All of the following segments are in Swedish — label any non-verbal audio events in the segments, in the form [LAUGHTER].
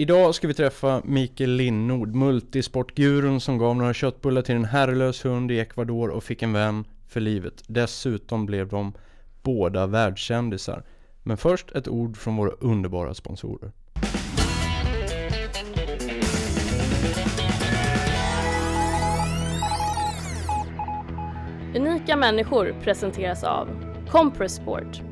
Idag ska vi träffa Mikael Lindnord, multisportgurun som gav några köttbullar till en herrelös hund i Ecuador och fick en vän för livet. Dessutom blev de båda världskändisar. Men först ett ord från våra underbara sponsorer. Unika människor presenteras av Compress Sport.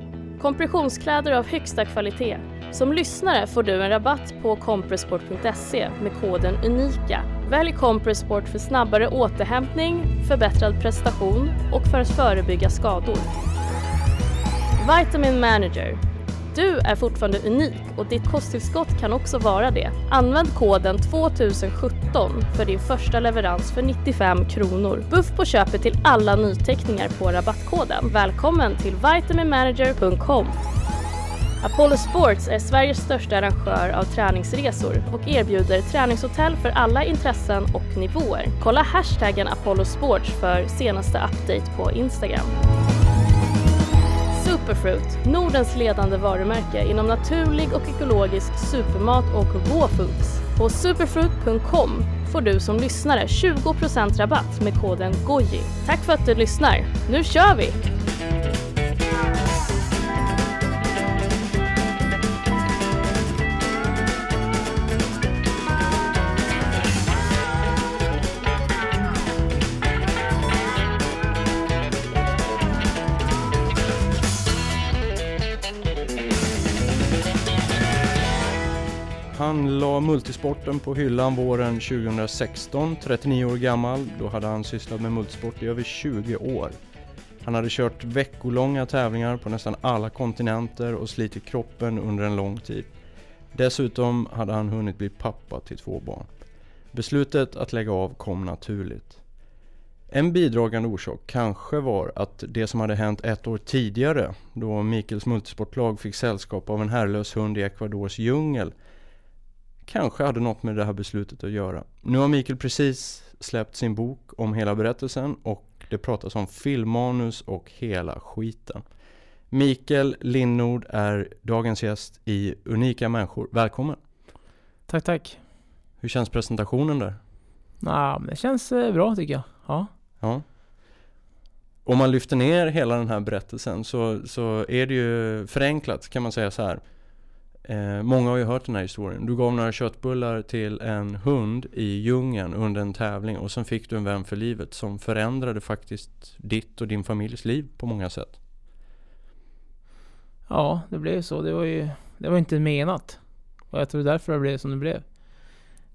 Kompressionskläder av högsta kvalitet. Som lyssnare får du en rabatt på compressport.se med koden UNIKA. Välj Compressport för snabbare återhämtning, förbättrad prestation och för att förebygga skador. Vitamin Manager. Du är fortfarande unik och ditt kosttillskott kan också vara det. Använd koden 2017 för din första leverans för 95 kronor. Buff på köpet till alla nyteckningar på rabattkoden. Välkommen till vitaminmanager.com. Apollo Sports är Sveriges största arrangör av träningsresor och erbjuder träningshotell för alla intressen och nivåer. Kolla hashtaggen Apollo Sports för senaste update på Instagram. Superfruit, Nordens ledande varumärke inom naturlig och ekologisk supermat och raw foods. På superfruit.com får du som lyssnare 20% rabatt med koden GOJI. Tack för att du lyssnar. Nu kör vi! Han la multisporten på hyllan våren 2016, 39 år gammal. Då hade han sysslat med multisport i över 20 år. Han hade kört veckolånga tävlingar på nästan alla kontinenter och slitit kroppen under en lång tid. Dessutom hade han hunnit bli pappa till två barn. Beslutet att lägga av kom naturligt. En bidragande orsak kanske var att det som hade hänt ett år tidigare, då Mikels multisportlag fick sällskap av en herrlös hund i Ecuadors djungel, kanske hade något med det här beslutet att göra. Nu har Mikael precis släppt sin bok om hela berättelsen och det pratas om filmmanus och hela skiten. Mikael Linnord är dagens gäst i Unika Människor. Välkommen! Tack, tack. Hur känns presentationen där? Men det känns eh, bra tycker jag. Ja. Ja. Om man lyfter ner hela den här berättelsen så, så är det ju förenklat kan man säga så här. Eh, många har ju hört den här historien. Du gav några köttbullar till en hund i djungeln under en tävling och sen fick du en vän för livet som förändrade faktiskt ditt och din familjs liv på många sätt. Ja, det blev så. Det var ju det var inte menat. Och jag tror därför det blev som det blev.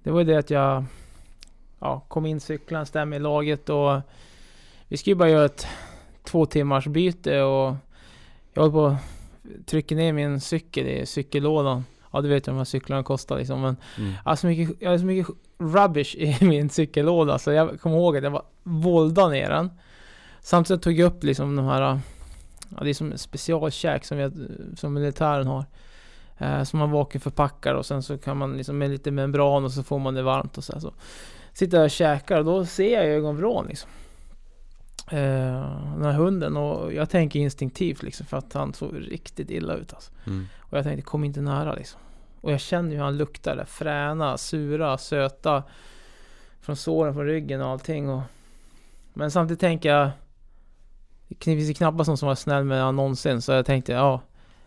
Det var ju det att jag ja, kom in cyklande, stämde i laget och vi skulle ju bara göra ett två timmars byte och jag höll på trycka ner min cykel i cykellådan. Ja, du vet ju de här cyklarna kostar liksom. Men Mm. jag har så mycket, jag har så mycket rubbish i [LAUGHS] min cykellåda så jag kommer ihåg att jag var vålda ner den. Samtidigt tog jag upp liksom de här, ja det är som specialkäk som, vi, som militären har. Eh, som man vakuumförpackar och sen så kan man liksom med lite membran och så får man det varmt och så. Här, så. Sitter jag och käkar och då ser jag ögonvrån liksom. Eh, den här hunden och jag tänker instinktivt liksom för att han såg riktigt illa ut alltså. Mm. Och jag tänkte kom inte nära liksom. Och jag känner hur han luktar det fräna, sura, söta. Från såren, från ryggen och allting och... Men samtidigt tänker jag... Det finns ju knappast någon som var snäll med honom någonsin så jag tänkte ja...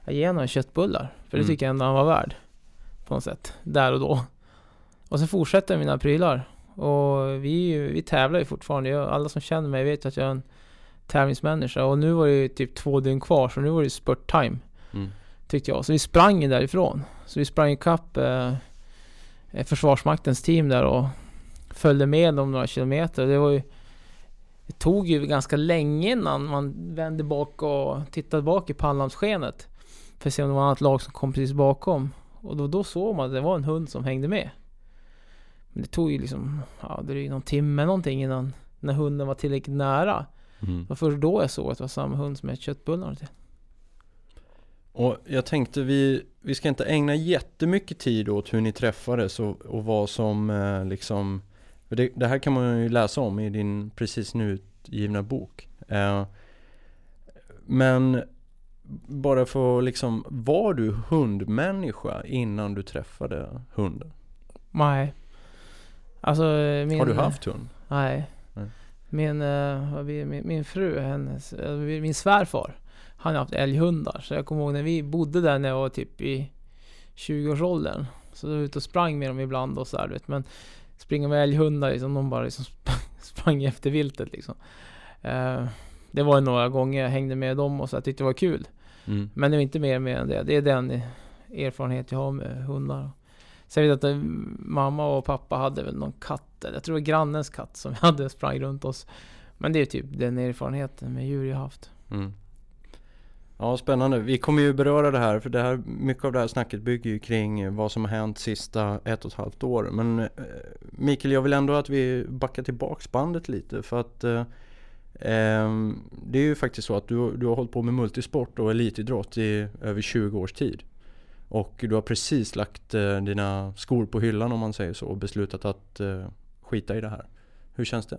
Jag ger honom köttbullar. För det Mm. tycker jag ändå han var värd. På något sätt. Där och då. Och så fortsätter jag mina prylar. Och vi, ju- vi tävlar ju fortfarande. Jag, alla som känner mig vet att jag är en tävlingsmänniska. Och nu var det ju typ två dygn kvar så nu var det spurt time. Mm. Tyckte jag. Så vi sprang ju därifrån. Så vi sprang ikapp eh, eh, Försvarsmaktens team där och följde med dem några kilometer. Det var ju... Det tog ju ganska länge innan man vände bak och tittade bak i pannlampsskenet. För att se om det var något lag som kom precis bakom. Och då, då såg man att det var en hund som hängde med. Men det tog ju liksom, ja det är ju någon timme någonting innan när hunden var tillräckligt nära. Mm. Det var först då jag såg att det var samma hund som jag köttbullarna till. Och jag tänkte vi, vi ska inte ägna jättemycket tid åt hur ni träffades och, och vad som eh, liksom det, det här kan man ju läsa om i din precis nu utgivna bok. Eh, men bara för liksom, var du hundmänniska innan du träffade hunden? Nej. Alltså min... Har du haft hund? Nej. Nej. Min, eh, min, min fru, hennes, eh, min svärfar. Han har haft älghundar. Så jag kommer ihåg när vi bodde där när jag var typ i 20-årsåldern. Så då var jag ute och sprang med dem ibland och så här, du vet. Men springa med älghundar liksom, de bara liksom [LAUGHS] sprang efter viltet liksom. Eh, det var några gånger jag hängde med dem och så jag tyckte det var kul. Mm. Men det var inte mer med än det. Det är den erfarenhet jag har med hundar. Sen vet jag att eh, mamma och pappa hade väl någon katt. eller Jag tror det var grannens katt som [LAUGHS] hade sprang runt oss. Men det är typ den erfarenheten med djur jag haft. Mm. Ja, spännande. Vi kommer ju beröra det här, för det här, mycket av det här snacket bygger ju kring vad som har hänt sista ett och ett halvt år. Men eh, Mikael, jag vill ändå att vi backar tillbaks bandet lite för att eh, ehm, det är ju faktiskt så att du, du har hållit på med multisport och elitidrott i över 20 års tid. Och du har precis lagt eh, dina skor på hyllan om man säger så och beslutat att eh, skita i det här. Hur känns det?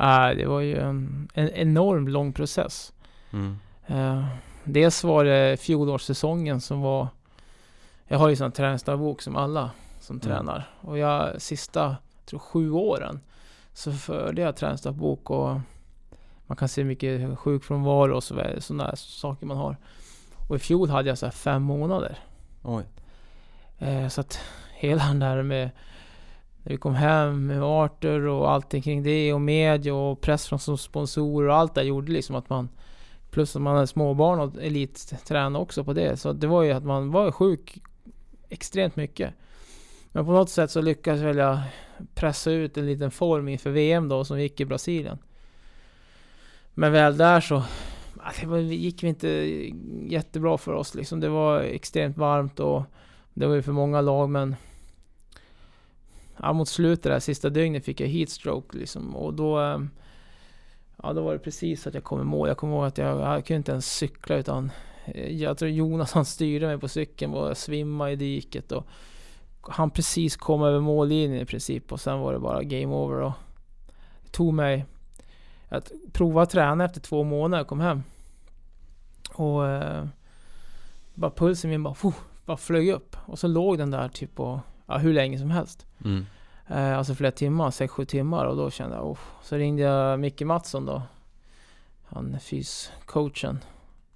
Äh, det var ju en, en enorm lång process. Mm. Uh, dels var det fjolårssäsongen som var... Jag har ju sån träningsdagbok som alla som Mm. tränar. Och jag sista, jag tror sju åren, så förde jag träningsdagbok och man kan se mycket sjukfrånvaro och så sådana saker man har. Och i fjol hade jag så fem månader. Oj. Eh, så att hela den där med när vi kom hem med Arthur och allting kring det och media och press från som sponsorer och allt det gjorde liksom att man Plus att man hade småbarn och elittränade också på det. Så det var ju att man var sjuk extremt mycket. Men på något sätt så lyckades väl jag pressa ut en liten form inför VM då som gick i Brasilien. Men väl där så Alltså, det gick vi inte jättebra för oss liksom. Det var extremt varmt och det var ju för många lag men ja, mot slutet där sista dygnet fick jag heatstroke liksom och då ehm, Ja då var det precis att jag kom i mål. Jag kommer ihåg att jag, jag kunde inte ens cykla utan eh, Jag tror Jonas han styrde mig på cykeln och jag svimmade i diket och Han precis kom över mållinjen i princip och sen var det bara game over och Det tog mig att prova att träna efter två månader och kom hem Och eh, Bara pulsen min bara, fuh, bara flög upp och så låg den där typ på ja, hur länge som helst Mm. Eh, alltså flera timmar, 6-7 timmar och då kände jag oh. Så ringde jag Micke Mattsson då Han är fyscoachen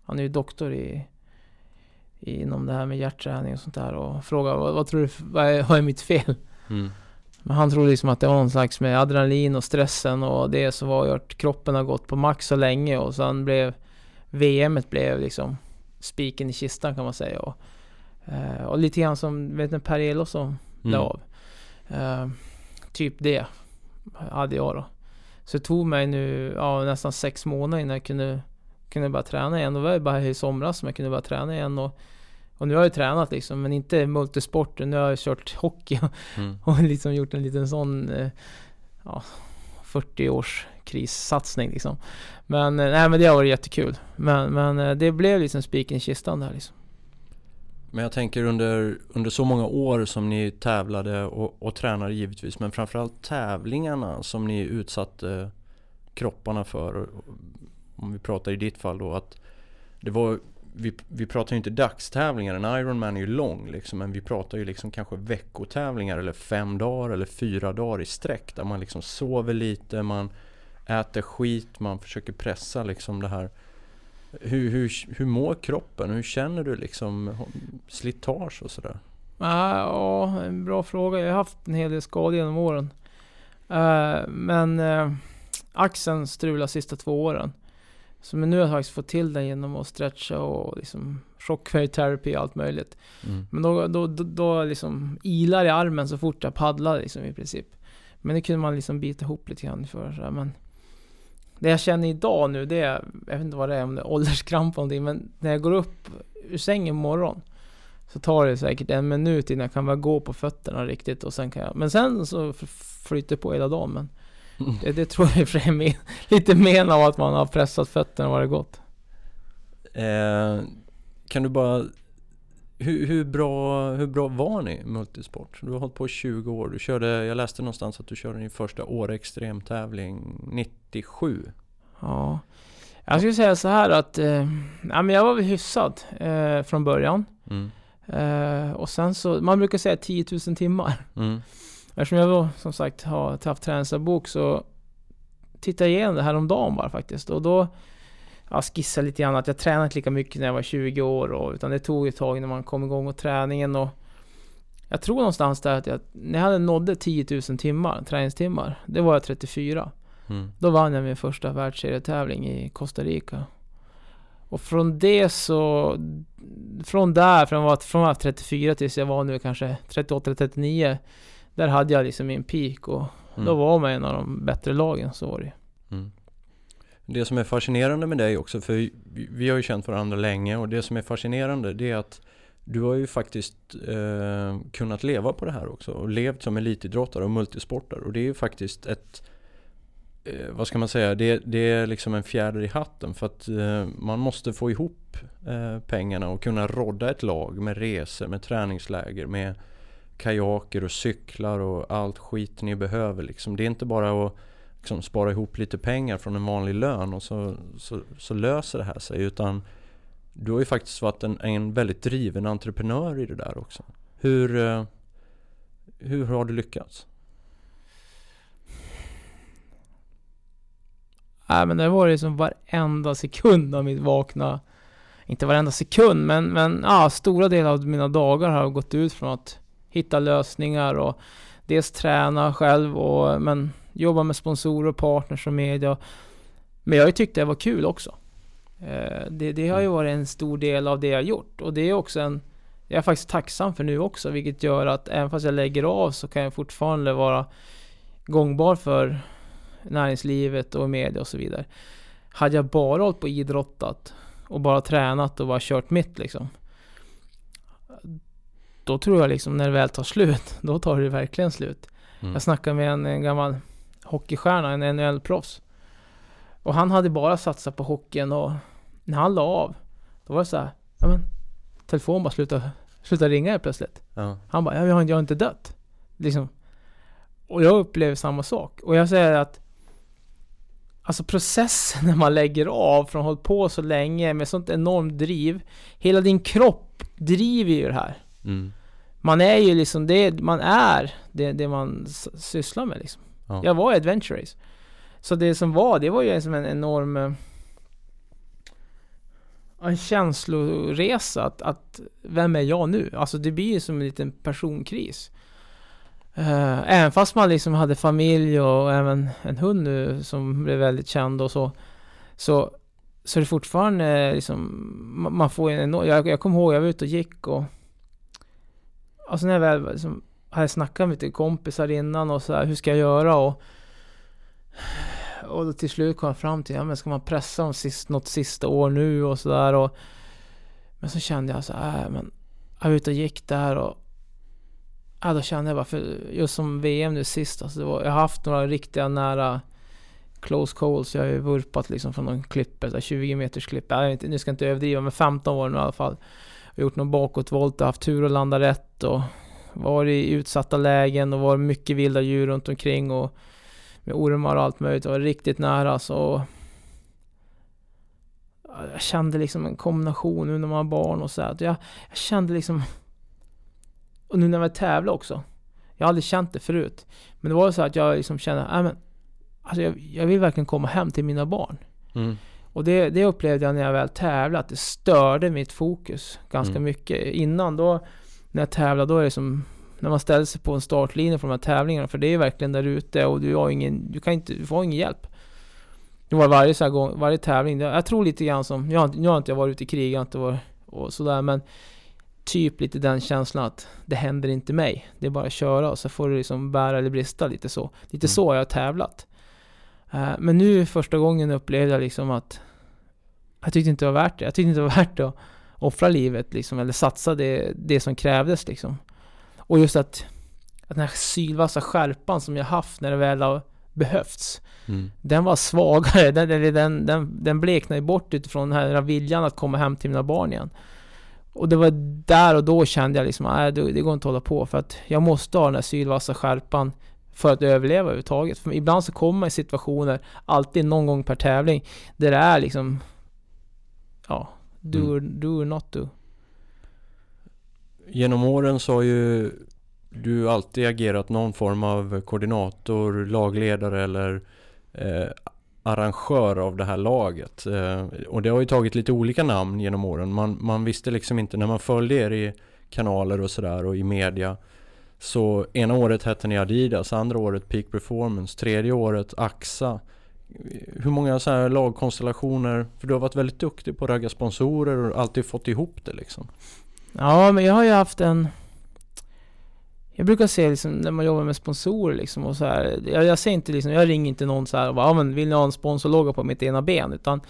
Han är ju doktor i, i Inom det här med hjärtträning och sånt där och frågade vad, vad tror du, vad är, vad är mitt fel? Mm. Men han trodde liksom att det var någon slags med adrenalin och stressen och det som var att kroppen har gått på max så länge och sen blev VMet blev liksom spiken i kistan kan man säga och, eh, och lite grann som, vet ni Per Elofsson Mm. av. Eh, typ det hade jag då. Så det tog mig nu ja, nästan sex månader innan jag kunde, kunde börja träna igen. Och det var bara i somras som jag kunde börja träna igen. Och, och nu har jag tränat liksom, men inte multisport. Nu har jag kört hockey Mm. [LAUGHS] och liksom gjort en liten sån eh, ja, 40 års krissatsning liksom. Men eh, nej men det har varit jättekul. Men, men eh, det blev liksom spiken i kistan där liksom. Men jag tänker under, under så många år som ni tävlade och, och tränade givetvis men framförallt tävlingarna som ni utsatte kropparna för. Om vi pratar i ditt fall då att det var vi, vi pratar ju inte dagstävlingar, en Ironman är ju lång liksom men vi pratar ju liksom kanske veckotävlingar eller fem dagar eller fyra dagar i sträck där man liksom sover lite, man äter skit, man försöker pressa liksom det här hur, hur, hur mår kroppen? Hur känner du liksom slitage och sådär? Ja, en bra fråga. Jag har haft en hel del skador genom åren. Eh, men eh, axeln strulade sista två åren. Så men nu har jag faktiskt fått till det genom att stretcha och liksom shockwave therapy och allt möjligt. Mm. Men då, då, då, då liksom ilar i armen så fort jag paddlar liksom i princip. Men det kunde man liksom bita ihop lite grann för. Så här, men det jag känner idag nu det är, jag vet inte vad det är, om det är ålderskramp eller någonting. Men när jag går upp ur sängen morgon så tar det säkert en minut innan jag kan börja gå på fötterna riktigt och sen kan jag... Men sen så flyter det på hela dagen men det, det tror jag i och för sig är men, lite men av att man har pressat fötterna vad det gått. Eh, kan du bara hur, hur, bra, hur bra var ni multisport? Du har hållit på i 20 år. Du körde, jag läste någonstans att du körde din första Åre extremtävling 97. Ja. Jag skulle säga så här att, eh, ja, men jag var väl hyfsad eh, från början. Mm. Eh, och sen så, man brukar säga 10 000 timmar. Mm. Eftersom jag då som sagt har haft träningsdagbok så tittade jag igenom det här om dagen bara faktiskt. Och då ja, skissade lite grann att jag tränade inte lika mycket när jag var 20 år. Och, utan det tog ett tag när man kom igång med träningen. Och jag tror någonstans där att jag, när jag hade nådde 10 000 timmar, träningstimmar, det var jag 34. Mm. Då vann jag min första världsserietävling i Costa Rica. Och från det så... Från där, från att från att jag var 34 tills jag var nu kanske 38-39. Där hade jag liksom min peak och Mm. då var man en av de bättre lagen, så var det. Mm. Det som är fascinerande med dig också, för vi, vi har ju känt varandra länge och det som är fascinerande det är att du har ju faktiskt eh, kunnat leva på det här också och levt som elitidrottare och multisportare och det är ju faktiskt ett eh, vad ska man säga, det, det är liksom en fjäder i hatten för att eh, man måste få ihop eh, pengarna och kunna rodda ett lag med resor, med träningsläger, med kajaker och cyklar och allt skit ni behöver liksom. Det är inte bara att liksom spara ihop lite pengar från en vanlig lön och så, så, så löser det här sig utan du har ju faktiskt varit en, en väldigt driven entreprenör i det där också. Hur, eh, hur har du lyckats? Nej men det var liksom varenda sekund av mitt vakna Inte varenda sekund men, men ja, stora delar av mina dagar har gått ut från att hitta lösningar och dels träna själv och men jobba med sponsorer, partners och media. Men jag har ju tyckt det var kul också. Eh, det, det har ju varit en stor del av det jag har gjort och det är också en jag är faktiskt tacksam för nu också, vilket gör att även fast jag lägger av så kan jag fortfarande vara gångbar för näringslivet och media och så vidare. Hade jag bara hållit på idrottat och bara tränat och bara kört mitt liksom. Då tror jag liksom när det väl tar slut, [LAUGHS] då tar det verkligen slut. Mm. Jag snackade med en, en gammal hockeystjärna, en NHL-proffs. Och han hade bara satsat på hockeyn och när han la av, då var det så här, ja men telefon bara slutade, slutade ringa plötsligt. Ja. Han bara, jag har, jag har inte dött. Liksom. Och jag upplever samma sak. Och jag säger att Alltså processen [LAUGHS] när man lägger av från hållit på så länge med sånt enormt driv. Hela din kropp driver ju det här. Mm. Man är ju liksom det, man är det, det man sysslar med liksom. Ja. Jag var i Adventure Race. Så det som var, det var ju som en enorm eh, en känsloresa att, att vem är jag nu? Alltså det blir ju som en liten personkris. Eh, även fast man liksom hade familj och även en hund nu som blev väldigt känd och så. Så, så är det fortfarande liksom, man får en enorm, jag, jag kommer ihåg, jag var ute och gick och Alltså när jag väl liksom, hade snackat med lite kompisar innan och så här, hur ska jag göra? Och, och då till slut kom jag fram till, ja men ska man pressa dem sist, något sista år nu och sådär Men så kände jag så här, äh, men jag var ute och gick där och Ja då kände jag bara, för just som VM nu sist alltså, det var, jag har haft några riktiga nära Close calls, jag har ju vurpat liksom från någon klippet, 20 meters klipp, jag vet inte, nu ska jag inte överdriva men 15 år nu i alla fall har gjort någon bakåtvolt och haft tur att landa rätt och varit i utsatta lägen och varit mycket vilda djur runt omkring och med ormar och allt möjligt. Det var riktigt nära alltså. så jag kände liksom en kombination nu när man har barn och så här. Jag, jag kände liksom och nu när jag tävlar också. Jag har aldrig känt det förut. Men det var så att jag liksom kände, nej men alltså jag, jag vill verkligen komma hem till mina barn. Mm. Och det, det upplevde jag när jag väl tävlade, att det störde mitt fokus ganska Mm. mycket. Innan då, när jag tävlade, då är det som när man ställer sig på en startlinje för de här tävlingarna, för det är verkligen där ute och du har ingen, du kan inte, du får ingen hjälp. Det var varje, så gång, varje tävling, jag tror lite grann som, jag har, nu har inte jag varit ute i krig, jag har inte varit och sådär, men typ lite den känslan att det händer inte mig. Det är bara att köra och så får du liksom bära eller brista lite så. Lite Mm. så har jag tävlat. Eh, men nu första gången upplevde jag liksom att jag tyckte inte det var värt det. Jag tyckte inte det var [LAUGHS] värt att offra livet liksom, eller satsa det, det som krävdes liksom. Och just att, att den här sylvassa skärpan som jag haft när det väl har behövts, Mm. den var svagare. Den, den, den, den, den bleknade bort utifrån den här viljan att komma hem till mina barn igen. Och det var där och då kände jag liksom, nej det, det går inte att hålla på för att jag måste ha den här sylvassa skärpan för att överleva överhuvudtaget. För ibland så kommer man i situationer, alltid någon gång per tävling, där det är liksom, ja, do, Mm. or, do or not do. Genom åren så har ju du alltid agerat någon form av koordinator, lagledare eller eh, arrangör av det här laget. Eh, och det har ju tagit lite olika namn genom åren. Man, man visste liksom inte när man följde er i kanaler och sådär och i media. Så ena året hette ni Adidas, andra året Peak Performance, tredje året AXA. Hur många så här lagkonstellationer? För du har varit väldigt duktig på att ragga sponsorer och alltid fått ihop det liksom. Ja, men jag har ju haft en... Jag brukar säga liksom när man jobbar med sponsorer liksom och så här. Jag, jag säger inte liksom, jag ringer inte någon så här och bara, ja men vill ni ha en sponsorlogga på mitt ena ben? Utan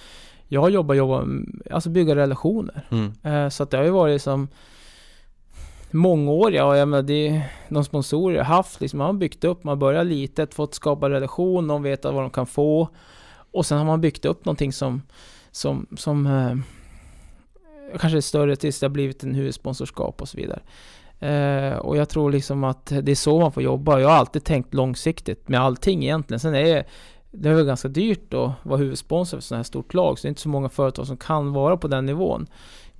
jag jobbar, jobbar, alltså bygga relationer. Mm. Eh, så att det har ju varit som mångåriga och jag menar det är de sponsorer jag haft liksom, man har byggt upp, man börjar litet, fått skapa relation, de vet vad de kan få. Och sen har man byggt upp någonting som, som, som eh, kanske är större tills det har blivit en huvudsponsorskap och så vidare. Eh, och jag tror liksom att det är så man får jobba. Jag har alltid tänkt långsiktigt med allting egentligen. Sen är det, det är väl ganska dyrt att vara huvudsponsor för ett sådant här stort lag, så det är inte så många företag som kan vara på den nivån.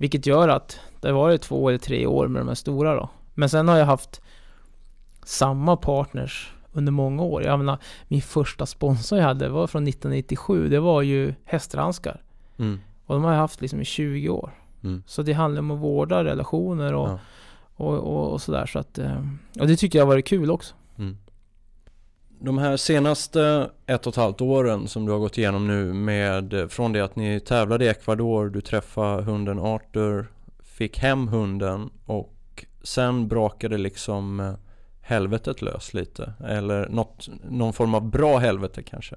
Vilket gör att det har varit två eller tre år med de här stora då. Men sen har jag haft samma partners under många år. Jag menar, min första sponsor jag hade var från 1997. Det var ju hästhandskar. Mm. Och de har jag haft liksom i 20 år. Mm. Så det handlar om att vårda relationer och, Ja. och, och, och sådär. Så att, eh, och det tycker jag har varit kul också. De här senaste ett och ett halvt åren som du har gått igenom nu med från det att ni tävlade i Ecuador, du träffade hunden Arthur, fick hem hunden och sen brakade liksom eh, helvetet lös lite. Eller något, någon form av bra helvete kanske.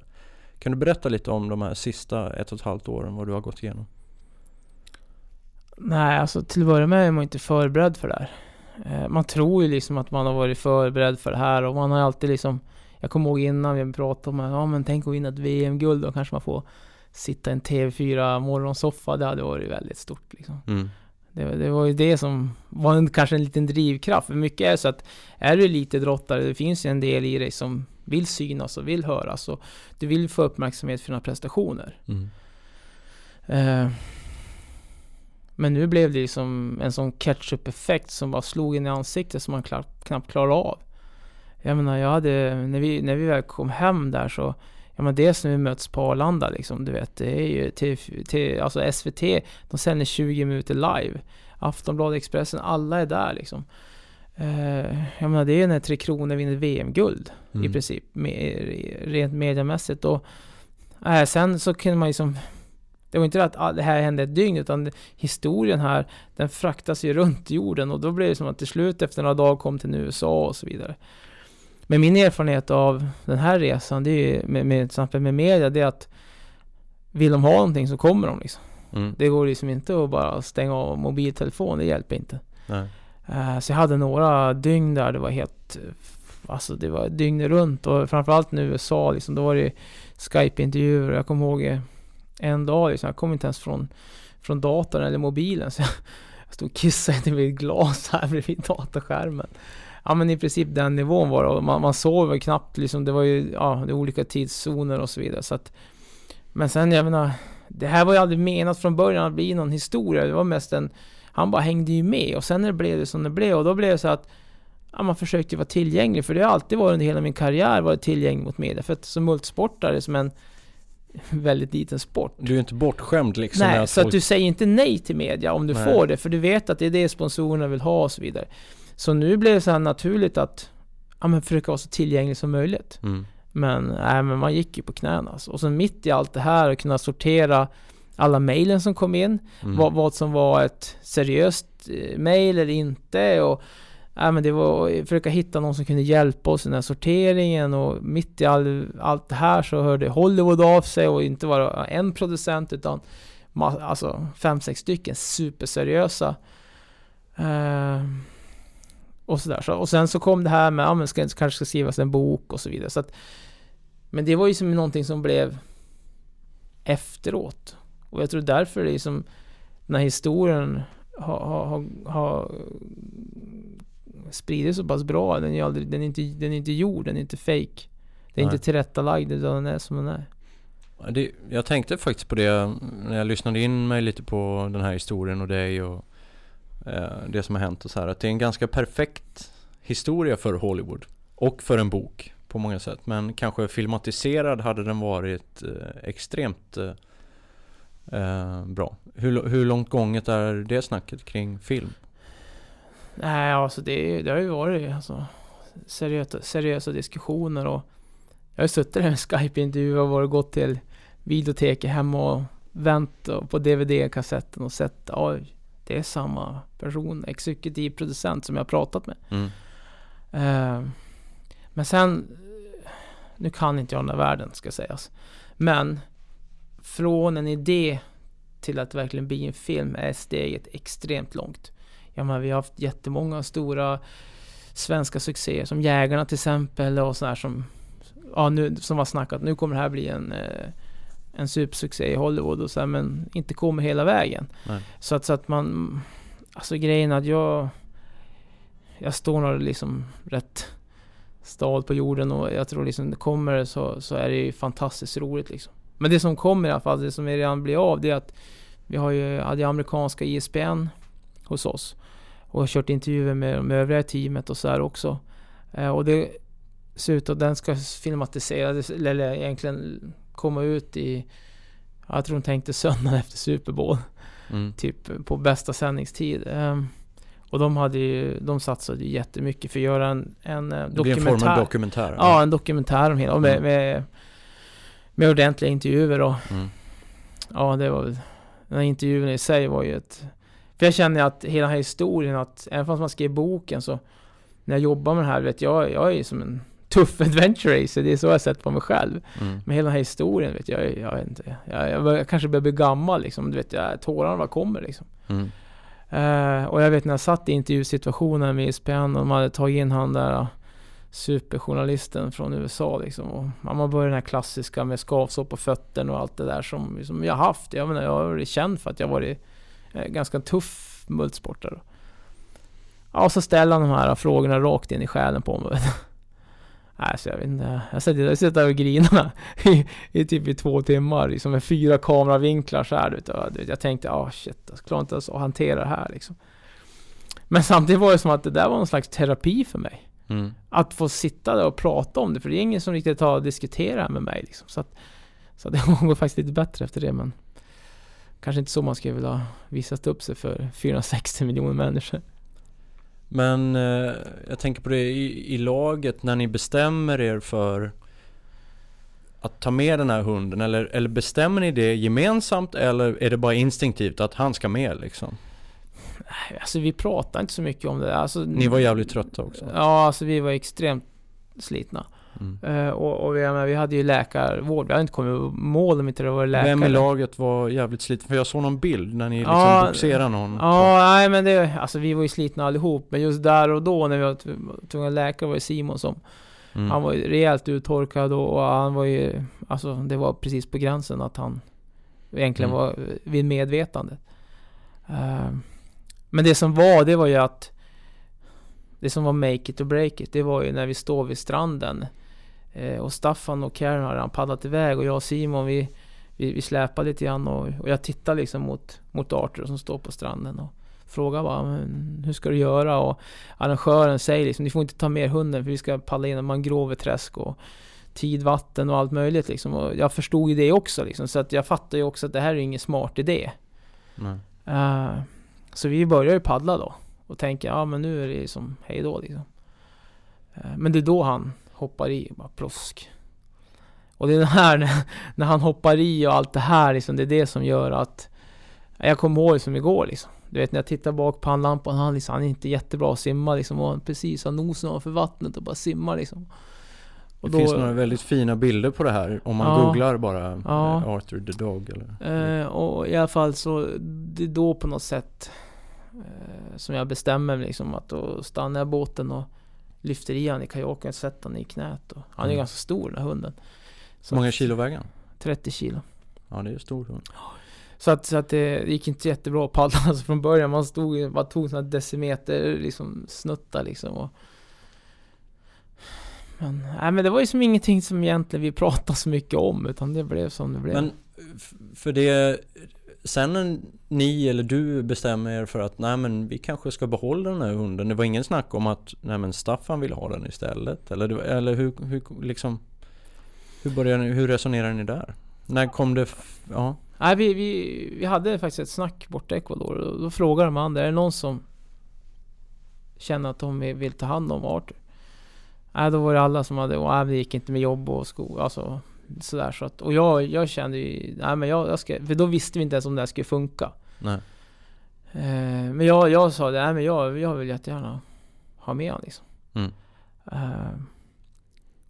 Kan du berätta lite om de här sista ett och ett halvt åren, vad du har gått igenom? Nej, alltså till att börja med är man inte förberedd för det här. Eh, man tror ju liksom att man har varit förberedd för det här och man har ju alltid liksom jag kommer ihåg innan vi pratade om att ja men tänk att vinna ett VM-guld då kanske man får sitta i en TV4 morgonsoffa. Det hade varit väldigt stort liksom. Mm. Det, det var ju det som var en, kanske en liten drivkraft. För mycket är så att är du elitidrottare, det finns ju en del i dig som vill synas och vill höras och du vill få uppmärksamhet för dina prestationer. Mm. Eh, men nu blev det liksom en sån ketchup-effekt som bara slog in i ansiktet som man knappt, klarar av. Jag menar, jag hade, när vi, när vi väl kom hem där så, ja men dels när vi möts på Arlanda liksom, du vet, det är ju till, till alltså SVT, de sänder 20 minuter live. Aftonbladet, Expressen, alla är där liksom. Eh, jag menar, det är när Tre Kronor vinner VM-guld i Mm. princip, med, rent mediamässigt. Och, äh, sen så kunde man liksom det var inte det att det här hände ett dygn, utan historien här, den fraktas ju runt jorden och då blev det som att till slut efter några dagar kom till USA och så vidare. Men min erfarenhet av den här resan, det är ju med, med, till exempel med media, det är att vill de ha någonting så kommer de liksom. Mm. Det går liksom inte att bara stänga av mobiltelefon, det hjälper inte. Eh, Så jag hade några dygn där det var helt... Alltså det var dygnet runt och framförallt nu i USA liksom, då var det Skype-intervjuer jag kommer ihåg en dag liksom, jag kom inte ens från, från datorn eller mobilen [LAUGHS] så jag, jag stod och kissade vid ett glas här bredvid dataskärmen. Ja men i princip den nivån var det man, man sov knappt liksom, det var ju ja, det olika tidszoner och så vidare så att Men sen jag menar Det här var ju aldrig menat från början att bli någon historia, det var mest en han bara hängde ju med och sen när det blev det som det blev och då blev det så att ja, man försökte vara tillgänglig för det har alltid varit under hela min karriär varit tillgänglig mot media. För att som multisportare, som en [LAUGHS] väldigt liten sport. Du är inte bortskämd liksom Nej, att så att folk- du säger inte nej till media om du Nej. får det, för du vet att det är det sponsorerna vill ha och så vidare. Så nu blev det så här naturligt att ja, men försöka vara så tillgänglig som möjligt. Mm. Men, nej, men man gick ju på knäna. Alltså. Och så mitt i allt det här att kunna sortera alla mejlen som kom in, Mm. vad, vad som var ett seriöst eh, mejl eller inte. Och, ja, men det var försöka hitta någon som kunde hjälpa oss i den här sorteringen och mitt i all, allt det här så hörde Hollywood av sig och inte bara en producent utan alltså fem, sex stycken superseriösa. Eh, och sådär. Så, och sen så kom det här med, ja men ska, kanske ska skrivas en bok och så vidare. Så att, men det var ju som någonting som blev efteråt. Och jag tror därför det är som den här historien har, har, har, har, spridit så pass bra. Den är, aldrig, den är, inte, den är inte gjord, den är inte fake. Den är Nej. inte tillrättalagd utan den är som den är. Det, jag tänkte faktiskt på det när jag lyssnade in mig lite på den här historien och dig och Eh, det som har hänt och så här. Att det är en ganska perfekt historia för Hollywood och för en bok på många sätt. Men kanske filmatiserad hade den varit eh, extremt eh, eh bra. Hur, hur långt gånget är det snacket kring film? Nej, alltså det, det har ju varit alltså, seriösa, seriösa diskussioner och jag har ju suttit där med Skype-intervjuer och varit gått till videoteket hemma och vänt på DVD-kassetten och sett oj, det är samma person, exekutiv producent som jag har pratat med. Mm. Eh, men sen, nu kan inte jag den här världen ska sägas. Men från en idé till att verkligen bli en film är steget extremt långt. Ja, men vi har haft jättemånga stora svenska succéer som Jägarna till exempel och sådär som ja, nu, som har snackat nu kommer det här bli en eh, en supersuccé i Hollywood och så här, men inte kommer hela vägen. Nej. Så att, så att man alltså grejen att jag jag står nog liksom rätt stad på jorden och jag tror liksom det kommer så, så är det ju fantastiskt roligt liksom. Men det som kommer i alla fall, det som redan blir av det är att vi har ju, hade ju amerikanska ISBN hos oss och har kört intervjuer med de övriga teamet och så här också. Eh, och det ser ut att den ska filmatiseras, eller egentligen komma ut i, jag tror de tänkte söndagen efter Super Bowl Mm. typ på bästa sändningstid. Ehm, och de hade ju, de satsade ju jättemycket för att göra en, en eh, Det blir en form dokumentär. av dokumentär. ja, en dokumentär om hela, och med, Mm. med, med ordentliga intervjuer och Mm. ja, det var väl, den här intervjun i sig var ju ett, för jag känner att hela den här historien att, även fast man skrev boken så, när jag jobbar med det här, vet jag, jag är ju som en tuff [LAUGHS] adventure racer, det är så jag har sett på mig själv. Mm. Men hela den här historien vet jag, jag vet inte, jag, jag, jag kanske börjar bli gammal liksom, du vet, jag, tårarna bara kommer liksom. Mm. Eh, och jag vet när jag satt i intervjusituationen med ISPN och de hade tagit in han där uh, superjournalisten från USA liksom. Och man började den här klassiska med skavsår på fötterna och allt det där som, som jag haft. Jag menar, jag har varit känd för att jag varit eh, ganska tuff multisportare. Ja, och så ställer han de här frågorna rakt in i själen på mig. Nej, så jag vet inte. Jag satt jag satt där och grinade [LAUGHS] i, i typ i två timmar, liksom med fyra kameravinklar så här. du vet. Och, du vet, Jag tänkte, ah shit, jag klarar inte ens att hantera det här liksom. Men samtidigt var det som att det där var någon slags terapi för mig. Mm. Att få sitta där och prata om det, för det är ingen som riktigt har diskuterat med mig liksom. Så att, så att [LAUGHS] det går faktiskt lite bättre efter det, men kanske inte så man skulle vilja visat upp sig för 460 miljoner människor. Men eh, jag tänker på det i, i laget när ni bestämmer er för att ta med den här hunden eller, eller bestämmer ni det gemensamt eller är det bara instinktivt att han ska med liksom? Alltså vi pratar inte så mycket om det. Alltså, Ni var jävligt trötta också. Ja, alltså vi var extremt slitna. Mm. Eh, och och vi, jag menar, vi hade ju läkarvård. Vi hade inte kommit i mål om inte det var läkare. Vem i laget var jävligt sliten? För jag såg någon bild när ni liksom Ja, boxerade någon. Ja, nej men det, alltså vi var ju slitna allihop. Men just där och då när vi var tv- tvungna läkare var det Simon som, Mm. han var ju rejält uttorkad och, och han var ju, alltså det var precis på gränsen att han egentligen Mm. var vid medvetande. Eh, men det som var, det var ju att det som var make it or break it, det var ju när vi står vid stranden eh, och Staffan och Karen har redan paddlat iväg och jag och Simon vi, vi, vi släpar lite grann och, och jag tittar liksom mot, mot Arthur som står på stranden och frågar bara men, hur ska du göra? Och arrangören säger liksom ni får inte ta med hunden för vi ska paddla i mangroveträsk och tidvatten och allt möjligt liksom. Och jag förstod ju det också liksom, så att jag fattar ju också att det här är ingen smart idé. Eh, så vi börjar ju paddla då. Och tänker, ja men nu är det som hej då liksom. Eh, men det är då han hoppar i, bara plosk. Och det är det här när, han hoppar i och allt det här liksom, det är det som gör att jag kommer ihåg som igår liksom. Du vet när jag tittar bak på handlampan, han, liksom, han är inte jättebra att simma liksom. Och han precis har nosen ovanför vattnet och bara simmar liksom. Och Det finns några väldigt fina bilder på det här om man Ja. googlar bara Ja. eh, Arthur the Dog eller Eh, och i alla fall så, det är då på något sätt eh, som jag bestämmer mig liksom att då stannar jag båten och lyfter i han i kajaken och sätter han i knät. Och, han är Mm. ganska stor den här hunden. Så Hur många kilo väger han? 30 kilo. Ja det är en stor hund. Så att, så att det gick inte jättebra att paddla [LAUGHS] alltså från början. Man stod bara tog sådana decimeter liksom snuttar liksom. Och, men, nej, men det var ju som ingenting som egentligen vi pratade så mycket om utan det blev som det blev. Men för det, sen när ni eller du bestämmer er för att nej men vi kanske ska behålla den här hunden. Det var ingen snack om att nej men Staffan vill ha den istället? Eller, eller hur, hur liksom hur, började ni, hur resonerade ni där? När kom det, ja, Nej, vi, vi, vi hade faktiskt ett snack borta i Ecuador och då frågade de andra, är det någon som känner att de vill ta hand om Arthur? Nej, då var det alla som hade, och nej, det gick inte med jobb och skola, alltså sådär så att, och jag, jag kände ju, nej men jag, jag ska, för då visste vi inte ens om det här skulle funka. nej, Eh, men jag, jag sa det, nej men jag, jag vill jättegärna ha med honom liksom. Mm. Eh,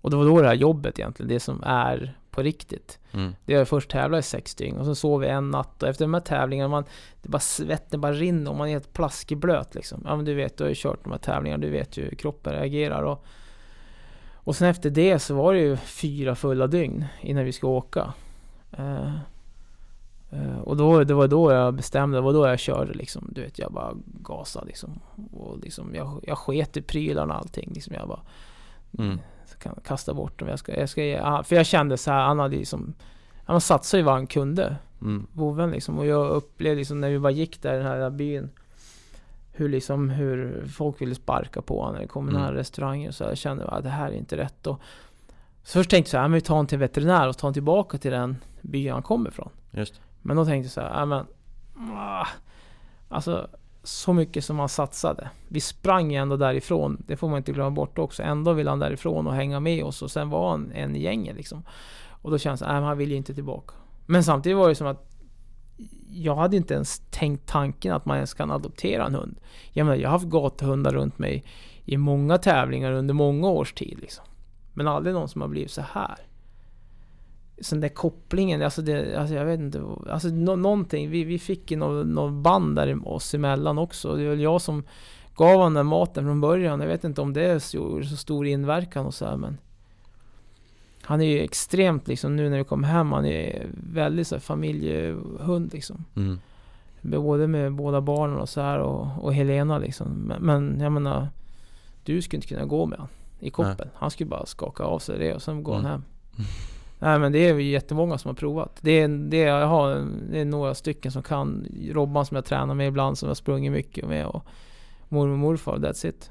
och det var då det här jobbet egentligen, det som är på riktigt. mm, Det jag först tävlade i sex dygn och så sov vi en natt och efter de här tävlingarna, man, det bara svetten bara rinner och man är helt plaskblöt liksom. Ja men du vet, du har ju kört de här tävlingarna, du vet ju hur kroppen reagerar och Och sen efter det så var det ju fyra fulla dygn innan vi skulle åka. Eh, eh, och då, det var då jag bestämde, det var då jag körde liksom. Du vet, jag bara gasade liksom. Och liksom, jag, jag sket i prylarna och allting. Liksom, jag bara mm, kan kasta bort dem. Jag ska, jag ska, ge- för jag kände så här, han hade liksom Han satsade ju vad han kunde, mm, vovven liksom. Och jag upplevde liksom när vi bara gick där i den här byn hur liksom hur folk ville sparka på honom när det kom Mm. nära restauranger. Så jag kände att det här är inte rätt. Och så först tänkte jag så här, "Ja, men vi tar honom till veterinär och tar honom tillbaka till den by han kommer ifrån. just Men då tänkte jag så här, ja men... ah, Alltså, så mycket som han satsade. Vi sprang ändå därifrån, det får man inte glömma bort också. Ändå ville han därifrån och hänga med oss och sen var han en i gänget liksom. Och då kändes det, nej men han vill ju inte tillbaka. Men samtidigt var det som att jag hade inte ens tänkt tanken att man ens kan adoptera en hund. Jag menar, jag har haft gatuhundar runt mig i många tävlingar under många års tid liksom. Men aldrig någon som har blivit så här. Så den där kopplingen, alltså, det, alltså jag vet inte. Alltså no, någonting, vi, vi fick ju något nå band där oss emellan också. Det är väl jag som gav honom den maten från början. Jag vet inte om det gjorde så stor inverkan och så här, men han är ju extremt liksom nu när vi kom hem, han är väldigt så här, familjehund liksom. mm, Både med båda barnen och så här och, och Helena liksom. Men, men jag menar, du skulle inte kunna gå med han i koppel. Han skulle bara skaka av sig det och sen gå Mm. han hem. [LAUGHS] Nej men det är ju jättemånga som har provat. Det är, det är, jag har, det är några stycken som kan. Robban som jag tränar med ibland som jag sprungit mycket med och mormor och morfar, that's it.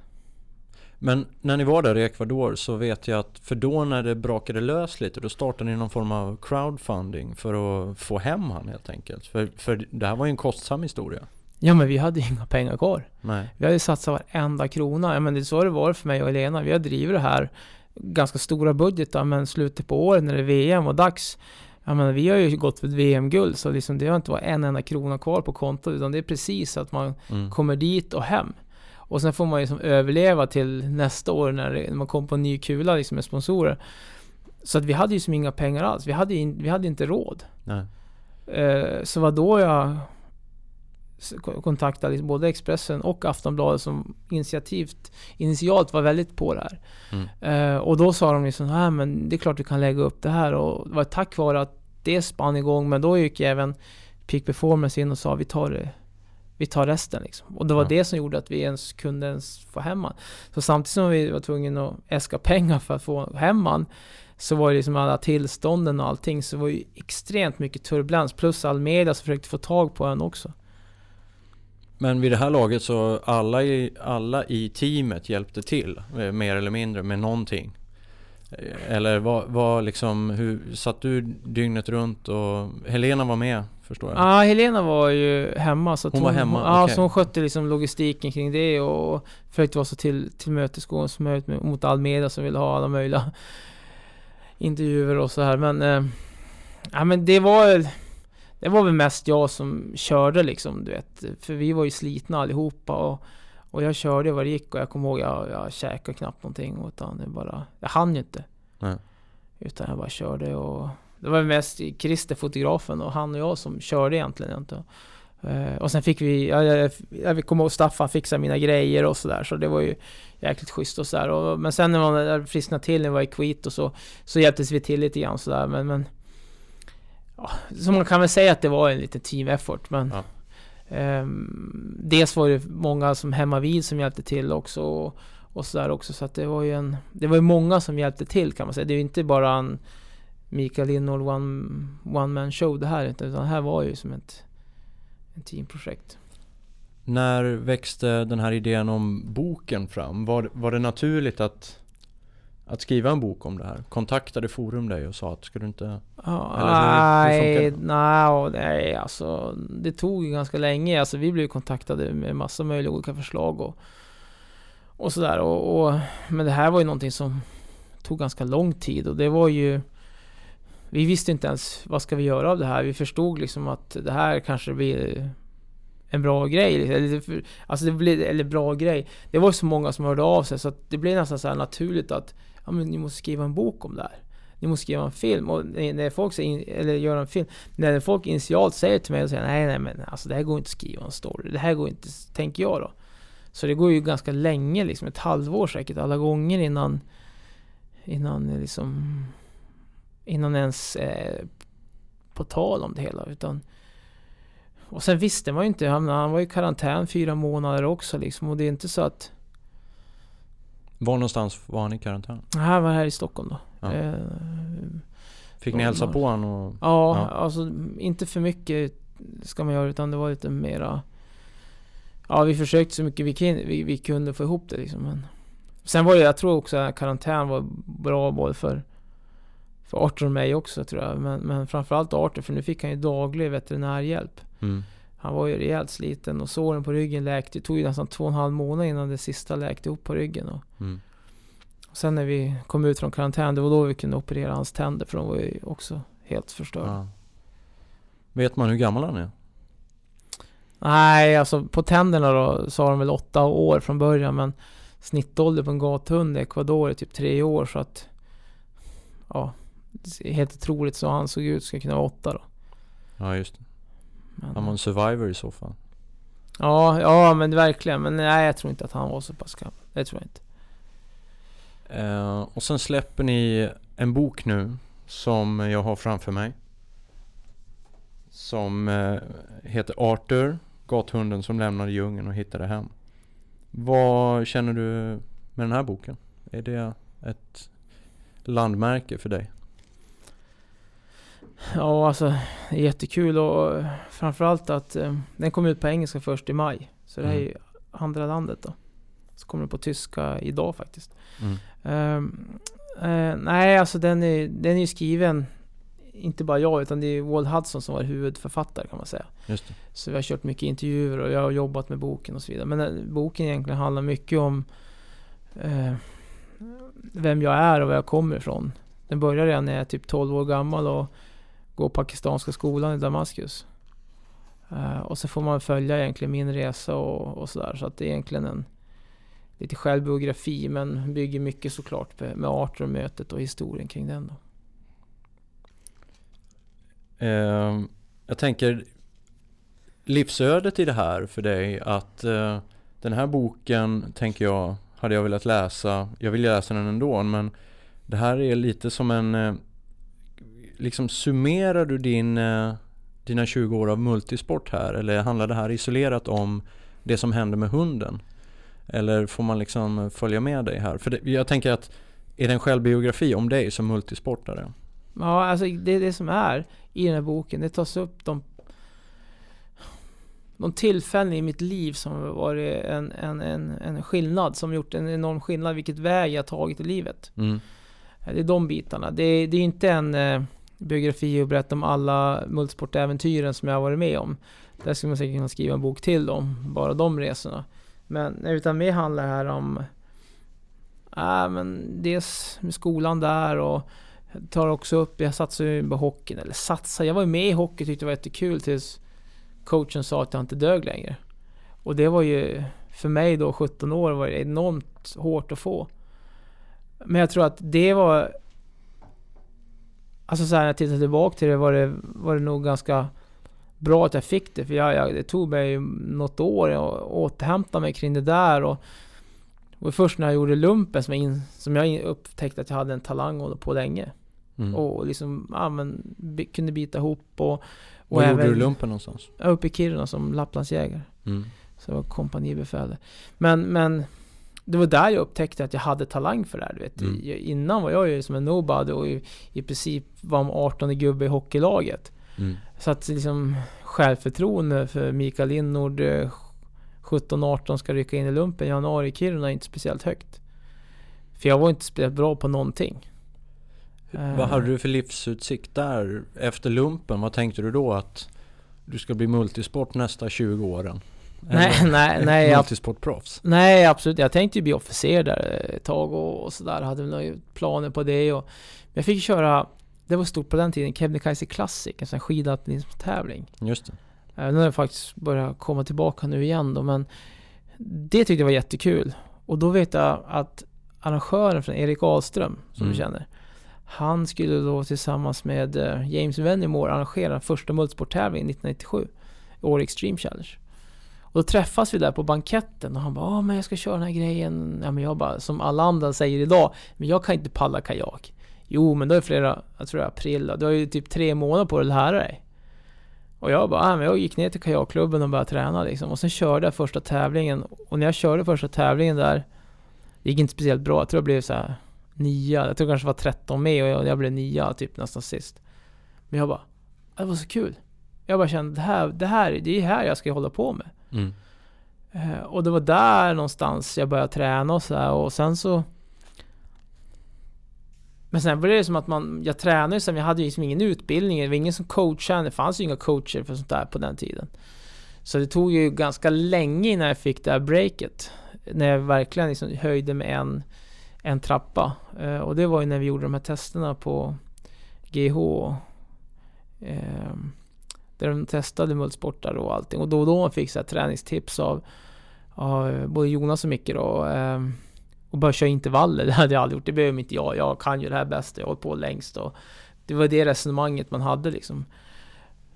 Men när ni var där i Ecuador så vet jag att för då när det brakade lös lite då startade ni någon form av crowdfunding för att få hem han helt enkelt. För, för det här var ju en kostsam historia. Ja men vi hade ju inga pengar kvar. Nej. Vi hade satsat varenda krona. Ja, men det är så det var för mig och Helena. Vi har drivit det här ganska stora budgetar men slutet på året när det är VM och dags jag menar, vi har ju gått för VM-guld så liksom det har inte varit en enda krona kvar på kontot utan det är precis att man Mm. kommer dit och hem. Och sen får man ju liksom överleva till nästa år när, det, när man kommer på en ny kula liksom med sponsorer. Så att vi hade ju som inga pengar alls. Vi hade, in, vi hade inte råd. Nej. Eh, så var då jag kontaktade liksom både Expressen och Aftonbladet som initiativt, initialt var väldigt på det här. Mm. Eh, och då sa de liksom, nej men det är klart vi kan lägga upp det här och det var tack vare att det spann igång men då gick även Peak Performance in och sa vi tar det vi tar resten liksom. Och det var Ja. det som gjorde att vi ens kunde ens få hem han. Så samtidigt som vi var tvungna att äska pengar för att få hem han så var det liksom alla tillstånden och allting så det var ju extremt mycket turbulens plus all media som försökte få tag på en också. Men vid det här laget så alla i, alla i teamet hjälpte till eh, mer eller mindre med någonting. Eh, Eller var, var liksom, hur, satt du dygnet runt och Helena var med förstår jag? Ja, Helena var ju hemma. Så att Hon var hemma, Ja, okej. så hon skötte liksom logistiken kring det och försökte vara så till, tillmötesgående som möjligt mot all media som ville ha alla möjliga intervjuer och så här. Men, eh, ja, men det var väl det var väl mest jag som körde liksom, du vet. För vi var ju slitna allihopa och, och jag körde vad det gick och jag kommer ihåg jag, jag käkade knappt någonting utan det bara, jag hann ju inte. Nej. Utan jag bara körde och det var mest Christer, fotografen och han och jag som körde egentligen inte. Eh, och sen fick vi, jag, jag, kommer ihåg Staffan fixade mina grejer och sådär så det var ju jäkligt schysst och sådär. Men sen när man frisknade till när vi var i Quito så, så hjälptes vi till lite grann sådär men, men Ja, så man kan väl säga att det var en liten team effort men Ja. ehm, Dels var det många som hemma vid som hjälpte till också och, och sådär också så att det var ju en Det var ju många som hjälpte till kan man säga. Det är ju inte bara en Mikael Lindholm one, one man show det här utan det här var ju som ett, ett teamprojekt. När växte den här idén om boken fram? Var, var det naturligt att, att skriva en bok om det här? Kontaktade Forum dig och sa att ska du inte... Hur nej, nej, nej, alltså det tog ju ganska länge. Alltså vi blev kontaktade med massa möjliga olika förslag och, och sådär. Och, och, men det här var ju någonting som tog ganska lång tid och det var ju vi visste inte ens vad ska vi göra av det här. Vi förstod liksom att det här kanske blir en bra grej. Liksom. Eller, alltså det blev, eller bra grej. Det var så många som hörde av sig så att det blev nästan så här naturligt att ja, men ni måste skriva en bok om det här. Ni måste skriva en film. Och när folk säger, eller gör en film, när folk initialt säger till mig och säger nej, nej men alltså det här går inte att skriva en story. Det här går inte, tänker jag då. Så det går ju ganska länge, liksom ett halvår säkert alla gånger innan innan liksom innan ens eh, på tal om det hela utan och sen visste man ju inte, han, han var i karantän fyra månader också liksom och det är inte så att Var någonstans var han i karantän? här var här i Stockholm då. Ja. Eh, Fick ni hälsa på honom? Och... Ja, Ja. alltså inte för mycket ska man göra utan det var lite mera Ja vi försökte så mycket vi, kun, vi, vi kunde få ihop det liksom men Sen var det, jag tror också att karantän var bra både för För Arthur och mig också tror jag men, men framförallt Arthur för nu fick han ju daglig veterinärhjälp Mm. Han var ju rejält sliten och såren på ryggen läkte, det tog ju nästan två och en halv månad innan det sista läkte ihop på ryggen och Mm. och sen när vi kom ut från karantän, det var då vi kunde operera hans tänder för de var ju också helt förstörda. Ja. Vet man hur gammal han är? Nej, alltså på tänderna då sa de väl åtta år från början men snittålder på en gathund i Ecuador är typ tre år så att ja, helt otroligt så han såg ut ska kunna vara åtta då. Ja just det. Men, Han var en survivor i så fall. ja, ja men verkligen. Men nej, jag tror inte att han var så pass gammal. Det tror jag inte. Eh, och sen släpper ni en bok nu som jag har framför mig. Som eh, heter Arthur, gathunden som lämnade djungeln och hittade hem. Vad känner du med den här boken? Är det ett landmärke för dig? Ja, alltså är jättekul och eh, framförallt att eh, den kom ut på engelska först i maj. Så det här är Mm. ju andra landet då. Så kommer den på tyska idag faktiskt. Mm. Ehm, eh, nej, alltså den är, den är ju skriven, inte bara jag, utan det är Walt Hudson som var huvudförfattare kan man säga. Just det. Så vi har kört mycket intervjuer och jag har jobbat med boken och så vidare. Men eh, boken egentligen handlar mycket om eh, vem jag är och var jag kommer ifrån. Den börjar redan när jag är typ 12 år gammal och Gå pakistanska skolan i Damaskus. Uh, och så får man följa egentligen min resa och, och sådär. Så att det är egentligen en lite självbiografi men bygger mycket såklart med, med Arthur och mötet och historien kring den. Då. Uh, jag tänker livsödet i det här för dig att uh, den här boken tänker jag hade jag velat läsa. Jag vill läsa den ändå men det här är lite som en eh, liksom summerar du din eh, dina 20 år av multisport här eller handlar det här isolerat om det som händer med hunden? Eller får man liksom följa med dig här? För det, jag tänker att är det en självbiografi om dig som multisportare? Ja, alltså det är det som är i den här boken. Det tas upp de, de tillfällen i mitt liv som har varit en, en, en, en skillnad, som gjort en enorm skillnad, vilket väg jag tagit i livet. Mm. Det är de bitarna. Det är, det är inte en eh, biografi och berätta om alla multisportäventyren som jag har varit med om. Där skulle man säkert kunna skriva en bok till om, bara de resorna. Men utan mer handlar det här om äh, men dels med skolan där och tar också upp, jag satsar ju på hockeyn, eller satsar, jag var ju med i hockey tyckte det var jättekul tills coachen sa att jag inte dög längre. Och det var ju, för mig då 17 år, var det enormt hårt att få. Men jag tror att det var Alltså så här, när jag tittar tillbaka till det var, det var det nog ganska bra att jag fick det. För jag, jag, det tog mig något år att återhämta mig kring det där. Och, och först när jag gjorde lumpen som jag, in, som jag upptäckte att jag hade en talang hålla på länge. Mm. Och liksom, ja men, bi- kunde bita ihop och... och Var gjorde du lumpen någonstans? Ja, uppe i Kiruna som Lapplandsjägare. Mm. Så jag var kompanibefäl. Men, men det var där jag upptäckte att jag hade talang för det här. Du vet. Mm. Jag- Innan var jag ju som en nobody och i, i princip var en 18 gubbe i hockeylaget. Mm. Så att liksom självförtroende för Mikael Linnord eh, 17-18 ska rycka in i lumpen i januari i Kiruna är inte speciellt högt. För jag var inte speciellt bra på någonting. Eh, Vad hade du för livsutsikt där efter lumpen? Vad tänkte du då att du ska bli multisport nästa 20 åren? Nej, [LAUGHS] nej, nej. Jag, Multisportproffs? nej, absolut. Jag tänkte ju bli officer där ett tag och, och sådär. Hade några planer på det. Och, men jag fick köra, det var stort på den tiden, Kebnekaise Classic, en sån här. Just det. Eh, Den har faktiskt börjat komma tillbaka nu igen då, men det tyckte jag var jättekul. Och då vet jag att arrangören från Erik Ahlström, som Mm. du känner, han skulle då tillsammans med eh, James Vennemore arrangera den första multisporttävlingen 1997, Åre Extreme Challenge. Och då träffas vi där på banketten och han bara, ja men jag ska köra den här grejen. Ja men jag bara, som alla andra säger idag, men jag kan inte paddla kajak. Jo men då är flera, jag tror det är april, då. du har ju typ tre månader på dig att lära dig. Och jag bara, ah, men jag gick ner till kajakklubben och började träna liksom. Och sen körde jag första tävlingen. Och när jag körde första tävlingen där, det gick inte speciellt bra. Jag tror jag blev så här nia. Jag tror jag kanske var 13 med och jag, jag blev nia typ nästan sist. Men jag bara, ah, det var så kul. Jag bara kände, det här, det här, det är här jag ska hålla på med. Mm. Eh, och det var där någonstans jag började träna och så här, och sen så Men sen var det som att man, jag tränade ju sen, jag hade ju liksom ingen utbildning, det var ingen som coachade, det fanns ju inga coacher för sånt där på den tiden. Så det tog ju ganska länge innan jag fick det här breaket. När jag verkligen liksom höjde med en, en trappa. Eh, och det var ju när vi gjorde de här testerna på GH. Eh, där de testade multisportar och allting. Och då och då fick jag träningstips av, av både Jonas och Micke då. Ehm, och börja köra intervaller, [LAUGHS] det hade jag aldrig gjort. Det behöver inte jag. Jag kan ju det här bäst. Jag har hållit på längst. Och det var det resonemanget man hade liksom.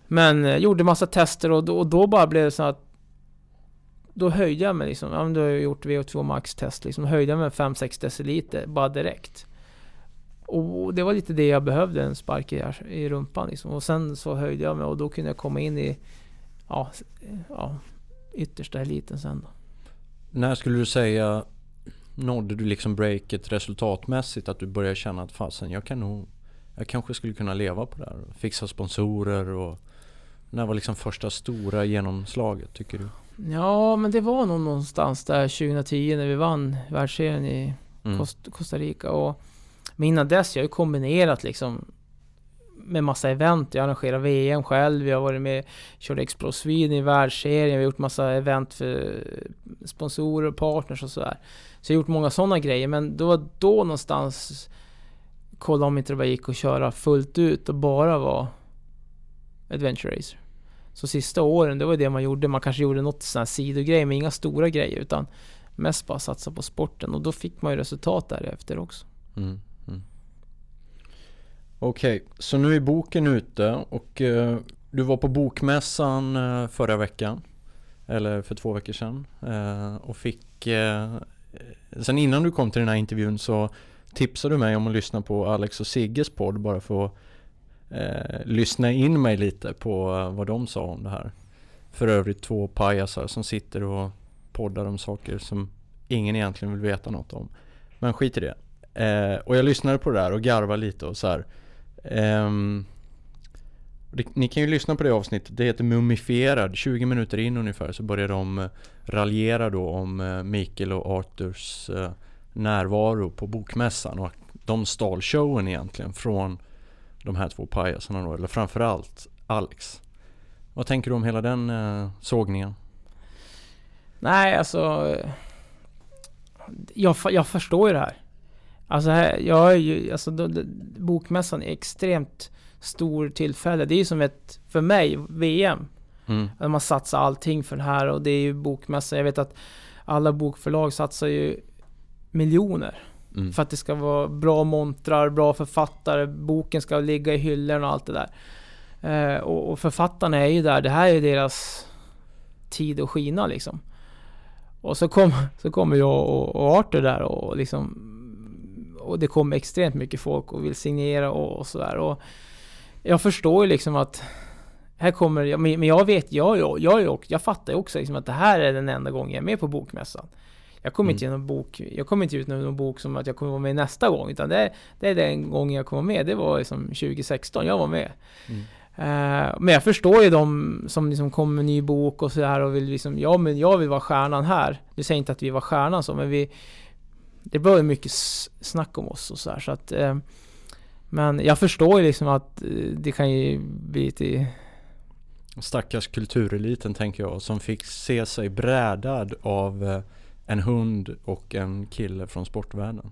Men eh, gjorde massa tester och då, och då bara blev det så att då höjde jag mig liksom. Ja, men då har jag gjort VO2 max test liksom. Höjde jag mig 5-6 deciliter bara direkt. Och det var lite det jag behövde, en spark i, i rumpan liksom. Och sen så höjde jag mig och då kunde jag komma in i ja, ja, yttersta eliten sen då. När skulle du säga nådde du liksom breaket resultatmässigt? Att du började känna att fasen jag kan nog Jag kanske skulle kunna leva på det här. Fixa sponsorer och När var liksom första stora genomslaget tycker du? Ja, men det var nog någonstans där 2010 när vi vann världsserien i Mm. Cost- Costa Rica. Och, men innan dess, jag har ju kombinerat liksom med massa event. Jag arrangerar VM själv, jag har varit med körde Explore Sweden i världsserien, vi har gjort massa event för sponsorer och partners och sådär. Så jag har gjort många sådana grejer, men det var då någonstans kolla om inte det bara gick att köra fullt ut och bara vara adventure racer. Så sista åren, det var det man gjorde. Man kanske gjorde något sån här sidogrej, men inga stora grejer, utan mest bara satsa på sporten. Och då fick man ju resultat därefter också. Mm. Okej, Okej, så nu är boken ute och eh, du var på bokmässan eh, förra veckan. Eller för två veckor sedan. Eh, och fick... Eh, sen innan du kom till den här intervjun så tipsade du mig om att lyssna på Alex och Sigges podd bara för att eh, lyssna in mig lite på eh, vad de sa om det här. För övrigt två pajasar som sitter och poddar om saker som ingen egentligen vill veta något om. Men skit i det. Eh, och jag lyssnade på det där och garvade lite och så här. Um, det, ni kan ju lyssna på det avsnittet, det heter Mumifierad. 20 minuter in ungefär så börjar de eh, raljera då om eh, Mikael och Arthurs eh, närvaro på bokmässan och att de stal showen egentligen från de här två pajasarna då, eller framförallt Alex. Vad tänker du om hela den sågningen? Nej, alltså... Jag, jag förstår ju det här. Alltså, här, jag är ju, alltså då, bokmässan är extremt stor tillfälle. Det är ju som ett, för mig, VM. Mm. Att man satsar allting för det här och det är ju bokmässan. Jag vet att alla bokförlag satsar ju miljoner. Mm. För att det ska vara bra montrar, bra författare, boken ska ligga i hyllorna och allt det där. Eh, och, och författarna är ju där, det här är deras tid att skina liksom. Och så, kom, så kommer jag och, och Arthur där och liksom och det kommer extremt mycket folk och vill signera och, och sådär. Jag förstår ju liksom att här kommer, jag, men jag vet, jag, jag, jag, jag fattar ju också liksom att det här är den enda gången jag är med på bokmässan. Jag kommer mm. inte ge någon bok, jag kommer inte ut med någon bok som att jag kommer vara med nästa gång, utan det, det är den gången jag kommer med. Det var liksom 2016 jag var med. Mm. Uh, men jag förstår ju de som liksom kommer med ny bok och sådär och vill liksom, ja men jag vill vara stjärnan här. Nu säger inte att vi var stjärnan så, men vi... Det var ju mycket snack om oss och sådär så att... Uh, men jag förstår ju liksom att uh, det kan ju bli lite... Stackars kultureliten tänker jag, som fick se sig brädad av en hund och en kille från sportvärlden.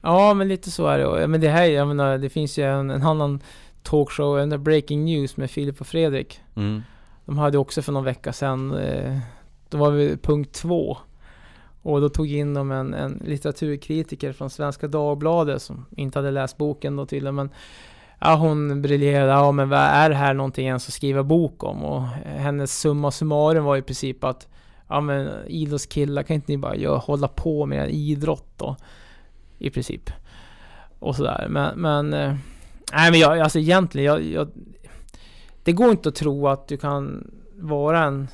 Ja, men lite så är det. Men det här, jag menar, det finns ju en, en annan talkshow, en Breaking News med Filip och Fredrik. Mm. De hade också för någon vecka sedan, eh, då var vi punkt två. Och då tog in de en, en litteraturkritiker från Svenska Dagbladet som inte hade läst boken då tydligen. Men ja, hon briljerade, ja men vad är det här någonting ens att skriva bok om? Och hennes summa summarum var i princip att ja men idrottskillar, kan inte ni bara ja, hålla på med idrott då? I princip. Och sådär. Men, men eh, nej men jag, alltså egentligen, jag, jag, det går inte att tro att du kan vara en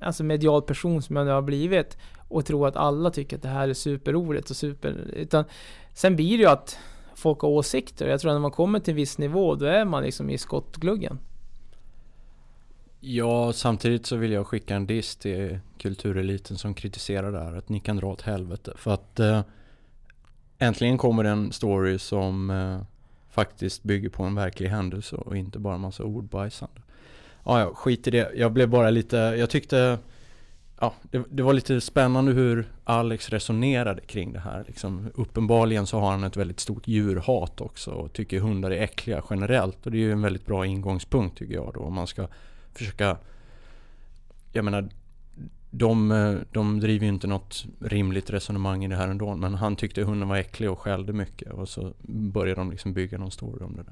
alltså medial person som jag nu har blivit och tro att alla tycker att det här är superroligt och super... Utan sen blir det ju att folk har åsikter. Jag tror att när man kommer till en viss nivå, då är man liksom i skottgluggen. Ja, samtidigt så vill jag skicka en diss till kultureliten som kritiserar det här. Att ni kan dra åt helvete. För att eh, äntligen kommer en story som eh, faktiskt bygger på en verklig händelse och inte bara en massa ordbajsande. Ja, ja, skit i det. Jag blev bara lite, jag tyckte Ja, det, det, var lite spännande hur Alex resonerade kring det här. Liksom, uppenbarligen så har han ett väldigt stort djurhat också och tycker hundar är äckliga generellt. Och det är ju en väldigt bra ingångspunkt tycker jag då om man ska försöka Jag menar de, de driver ju inte något rimligt resonemang i det här ändå Men han tyckte hunden var äcklig och skällde mycket och så började de liksom bygga någon story om det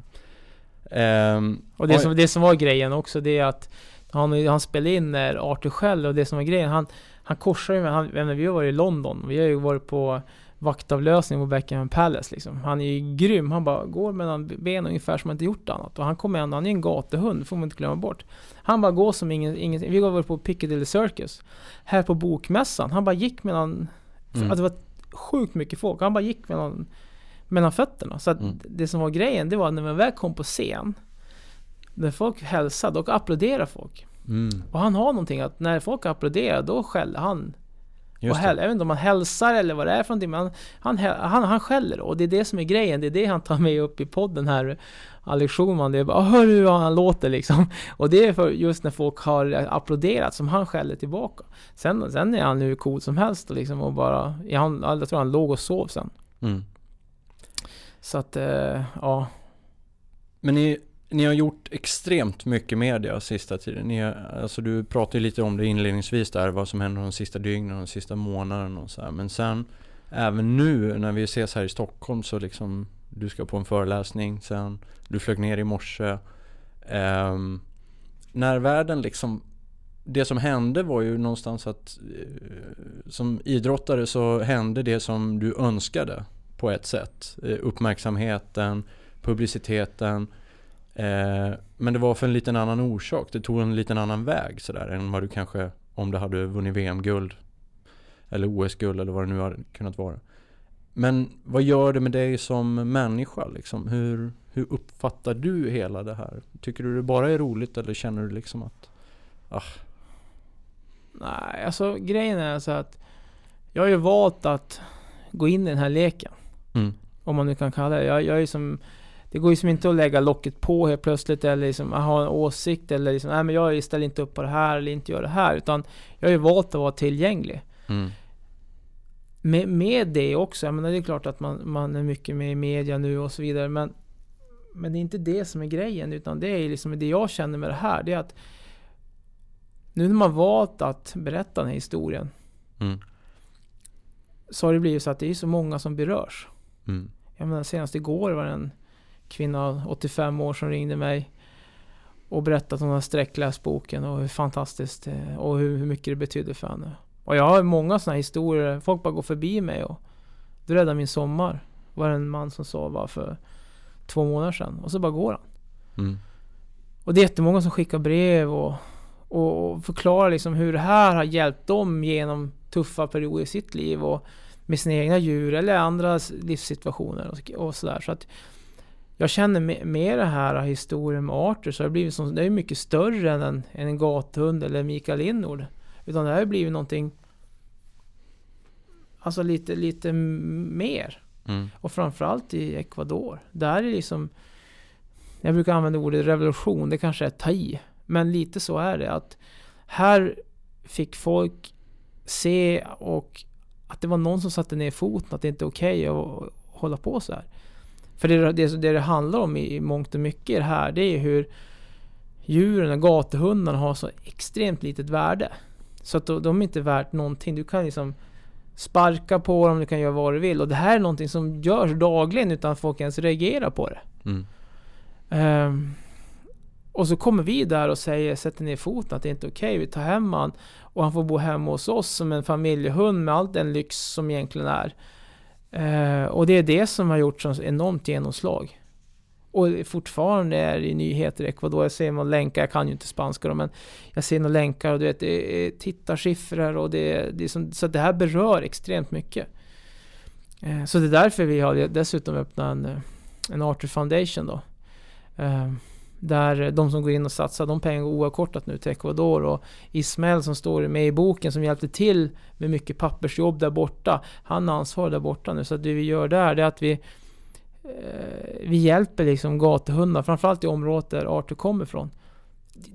där um, Och det som, det som var grejen också det är att han, han spelade in när Arthur skäller och det som var grejen Han, han korsar ju med, han, vi har varit i London, vi har ju varit på vaktavlösning på Beckham Palace liksom. Han är ju grym, han bara går mellan benen ungefär som han inte gjort annat. Och han kommer ändå, han är ju en gatuhund, får man inte glömma bort. Han bara går som ingen, ingenting. Vi var på Piccadilly Circus. Här på bokmässan, han bara gick mellan... Mm. Alltså det var sjukt mycket folk. Han bara gick mellan, mellan fötterna. Så att mm. det som var grejen, det var när man väl kom på scen. När folk hälsade, då applåderade folk. Mm. Och han har någonting att när folk applåderar, då skäller han och häl, jag vet inte om han hälsar eller vad det är för någonting, men han, han, han, han skäller och det är det som är grejen. Det är det han tar med upp i podden här, Alex Schulman. Det är bara, hör hur han låter liksom. [LAUGHS] Och det är för just när folk har applåderat som han skäller tillbaka. Sen, sen är han hur cool som helst och liksom och bara, han, jag tror han låg och sov sen. Mm. Så att, eh, ja. Men ni har gjort extremt mycket media sista tiden. Ni, alltså du pratade lite om det inledningsvis där, vad som händer de sista dygnen och de sista månaderna och så här. Men sen, även nu när vi ses här i Stockholm så liksom, du ska på en föreläsning sen, du flög ner i morse. Um, när världen liksom det som hände var ju någonstans att eh, som idrottare så hände det som du önskade på ett sätt. Eh, uppmärksamheten, publiciteten Eh, men det var för en liten annan orsak. Det tog en liten annan väg sådär än vad du kanske om du hade vunnit VM-guld. Eller OS-guld eller vad det nu hade kunnat vara. Men vad gör det med dig som människa liksom? Hur, hur uppfattar du hela det här? Tycker du det bara är roligt eller känner du liksom att... Ah. Nej, alltså grejen är så att jag har ju valt att gå in i den här leken. Mm. Om man nu kan kalla det. Jag, jag är som det går ju som inte att lägga locket på helt plötsligt eller liksom ha en åsikt eller liksom, nej men jag ställer inte upp på det här eller inte gör det här. Utan jag har ju valt att vara tillgänglig. Mm. Med, med det också, jag menar det är klart att man, man är mycket med i media nu och så vidare. Men, men det är inte det som är grejen. Utan det är liksom det jag känner med det här. Det är att nu när man valt att berätta den här historien. Mm. Så har det blivit så att det är så många som berörs. Mm. Jag menar senast igår var det en kvinna, 85 år, som ringde mig och berättade att hon har sträckläst boken och hur fantastiskt det och hur, hur mycket det betydde för henne. Och jag har många sådana historier, folk bara går förbi mig och du räddade min sommar. Var det en man som sa bara för två månader sedan. Och så bara går han. Mm. Och det är jättemånga som skickar brev och, och, och förklarar liksom hur det här har hjälpt dem genom tuffa perioder i sitt liv och med sina egna djur eller andra livssituationer och, och sådär. Så att jag känner med, med det här historien med Arthur så har det blivit som, det är mycket större än en, än en gathund eller Mikael Linnord. Utan det har blivit någonting Alltså lite, lite mer. Mm. Och framförallt i Ecuador. Där är liksom Jag brukar använda ordet revolution, det kanske är ta i. Men lite så är det att Här fick folk se och att det var någon som satte ner foten att det inte är okej okay att hålla på så här. För det, det, det det handlar om i, i mångt och mycket det här, det är hur djuren och gatuhundarna har så extremt litet värde. Så att de, de är inte värt någonting. Du kan liksom sparka på dem, du kan göra vad du vill. Och det här är någonting som görs dagligen utan att folk ens reagerar på det. Mm. Um, och så kommer vi där och säger, sätter ner foten att det inte är okej, okay, vi tar hem han och han får bo hemma hos oss som en familjehund med all den lyx som egentligen är. Uh, och det är det som har gjort sånt enormt genomslag. Och fortfarande är det nyheter i Ecuador, jag ser några länkar, jag kan ju inte spanska då, men jag ser några länkar och du vet, det är tittarsiffror och det, är, det är som, så det här berör extremt mycket. Uh, så det är därför vi har dessutom öppnat en, eh, en Arthur Foundation då. Uh, där de som går in och satsar, de pengarna går oavkortat nu till Ecuador och Ismael som står med i boken som hjälpte till med mycket pappersjobb där borta. Han har ansvar där borta nu så det vi gör där det är att vi eh, Vi hjälper liksom gatuhundar, framförallt i området där Arthur kommer ifrån.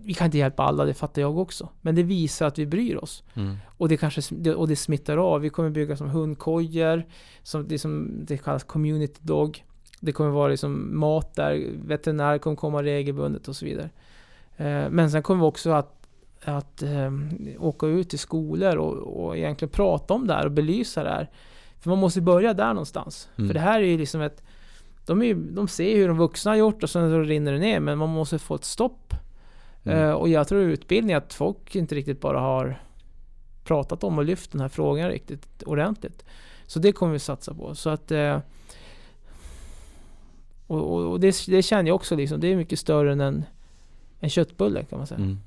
Vi kan inte hjälpa alla, det fattar jag också. Men det visar att vi bryr oss. Mm. Och det kanske och det smittar av. Vi kommer bygga som hundkojor, som det, som det kallas community dog. Det kommer vara liksom mat där, veterinärer kommer komma regelbundet och så vidare. Eh, men sen kommer vi också att, att eh, åka ut till skolor och, och egentligen prata om det här och belysa det här. För man måste börja där någonstans. Mm. För det här är ju liksom ett... De, är de ser hur de vuxna har gjort och sen så rinner det ner, men man måste få ett stopp. Mm. Eh, och jag tror utbildning att folk inte riktigt bara har pratat om och lyft den här frågan riktigt ordentligt. Så det kommer vi satsa på. Så att eh, och, och, och det, det, känner jag också liksom, det är mycket större än en, en köttbulle kan man säga. Mm.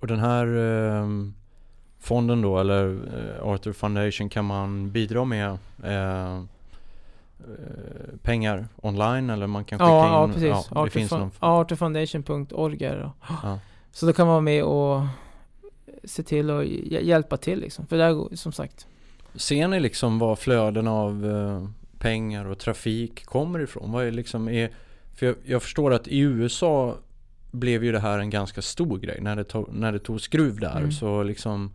Och den här eh, fonden då, eller eh, Arthur Foundation, kan man bidra med eh, eh pengar online eller man kan skicka ja, in? Ja, precis. Ja, Arthur, finns någon... Arthurfoundation.org är det ja. Så då kan man vara med och se till och hjälpa till liksom. För det är som sagt. Ser ni liksom vad flöden av eh, pengar och trafik kommer ifrån? Vad är liksom är, för jag, jag, förstår att i USA blev ju det här en ganska stor grej när det, tog, när det tog skruv där. Mm. Så liksom,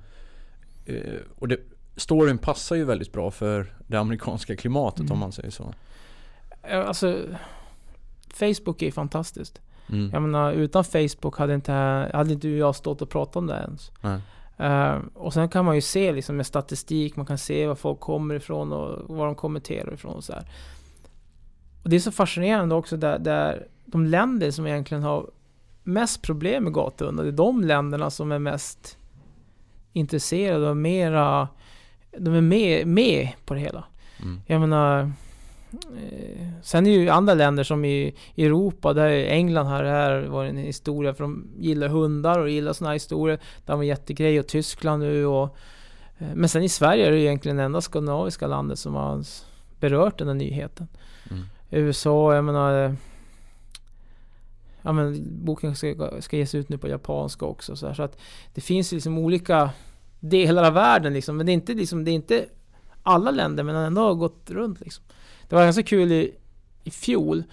eh, och det, storyn passar ju väldigt bra för det amerikanska klimatet mm. om man säger så. Alltså, Facebook är fantastiskt. Mm. Jag menar, utan Facebook hade inte, hade inte jag stått och pratat om det ens. Nej. Uh, och sen kan man ju se liksom med statistik, man kan se var folk kommer ifrån och var de kommenterar ifrån och så här. Och det är så fascinerande också där, där de länder som egentligen har mest problem med gatuhundar, det är de länderna som är mest intresserade och mera, de är med, med på det hela. Mm. Jag menar, sen är det ju andra länder som i Europa, där England här, här var en historia för de gillar hundar och gillar sådana här historier. Det var en jättegrej och Tyskland nu och eh, Men sen i Sverige är det egentligen det enda skandinaviska landet som har berört den här nyheten. Mm. USA, jag menar eh, Ja men boken ska, ska ges ut nu på japanska också så, här, så att Det finns liksom olika delar av världen liksom, men det är inte liksom, det är inte alla länder men ändå har gått runt liksom. Det var ganska kul i, i fjol.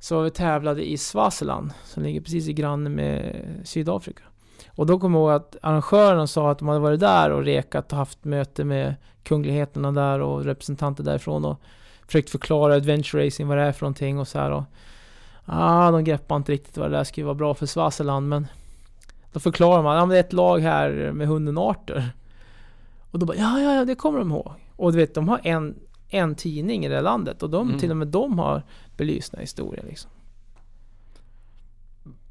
Så vi tävlade i Swaziland som ligger precis i granne med Sydafrika. Och då kommer jag ihåg att arrangören sa att de hade varit där och rekat och haft möte med kungligheterna där och representanter därifrån och försökt förklara adventure racing, vad det är för någonting och så här. Och, ah, de greppade inte riktigt vad det där skulle vara bra för Swaziland men då förklarar man, ja men det är ett lag här med hunden Arthur. Och då bara, ja ja ja det kommer de ihåg. Och du vet, de har en en tidning i det landet och de, mm. till och med de har belyst den här historien. Liksom.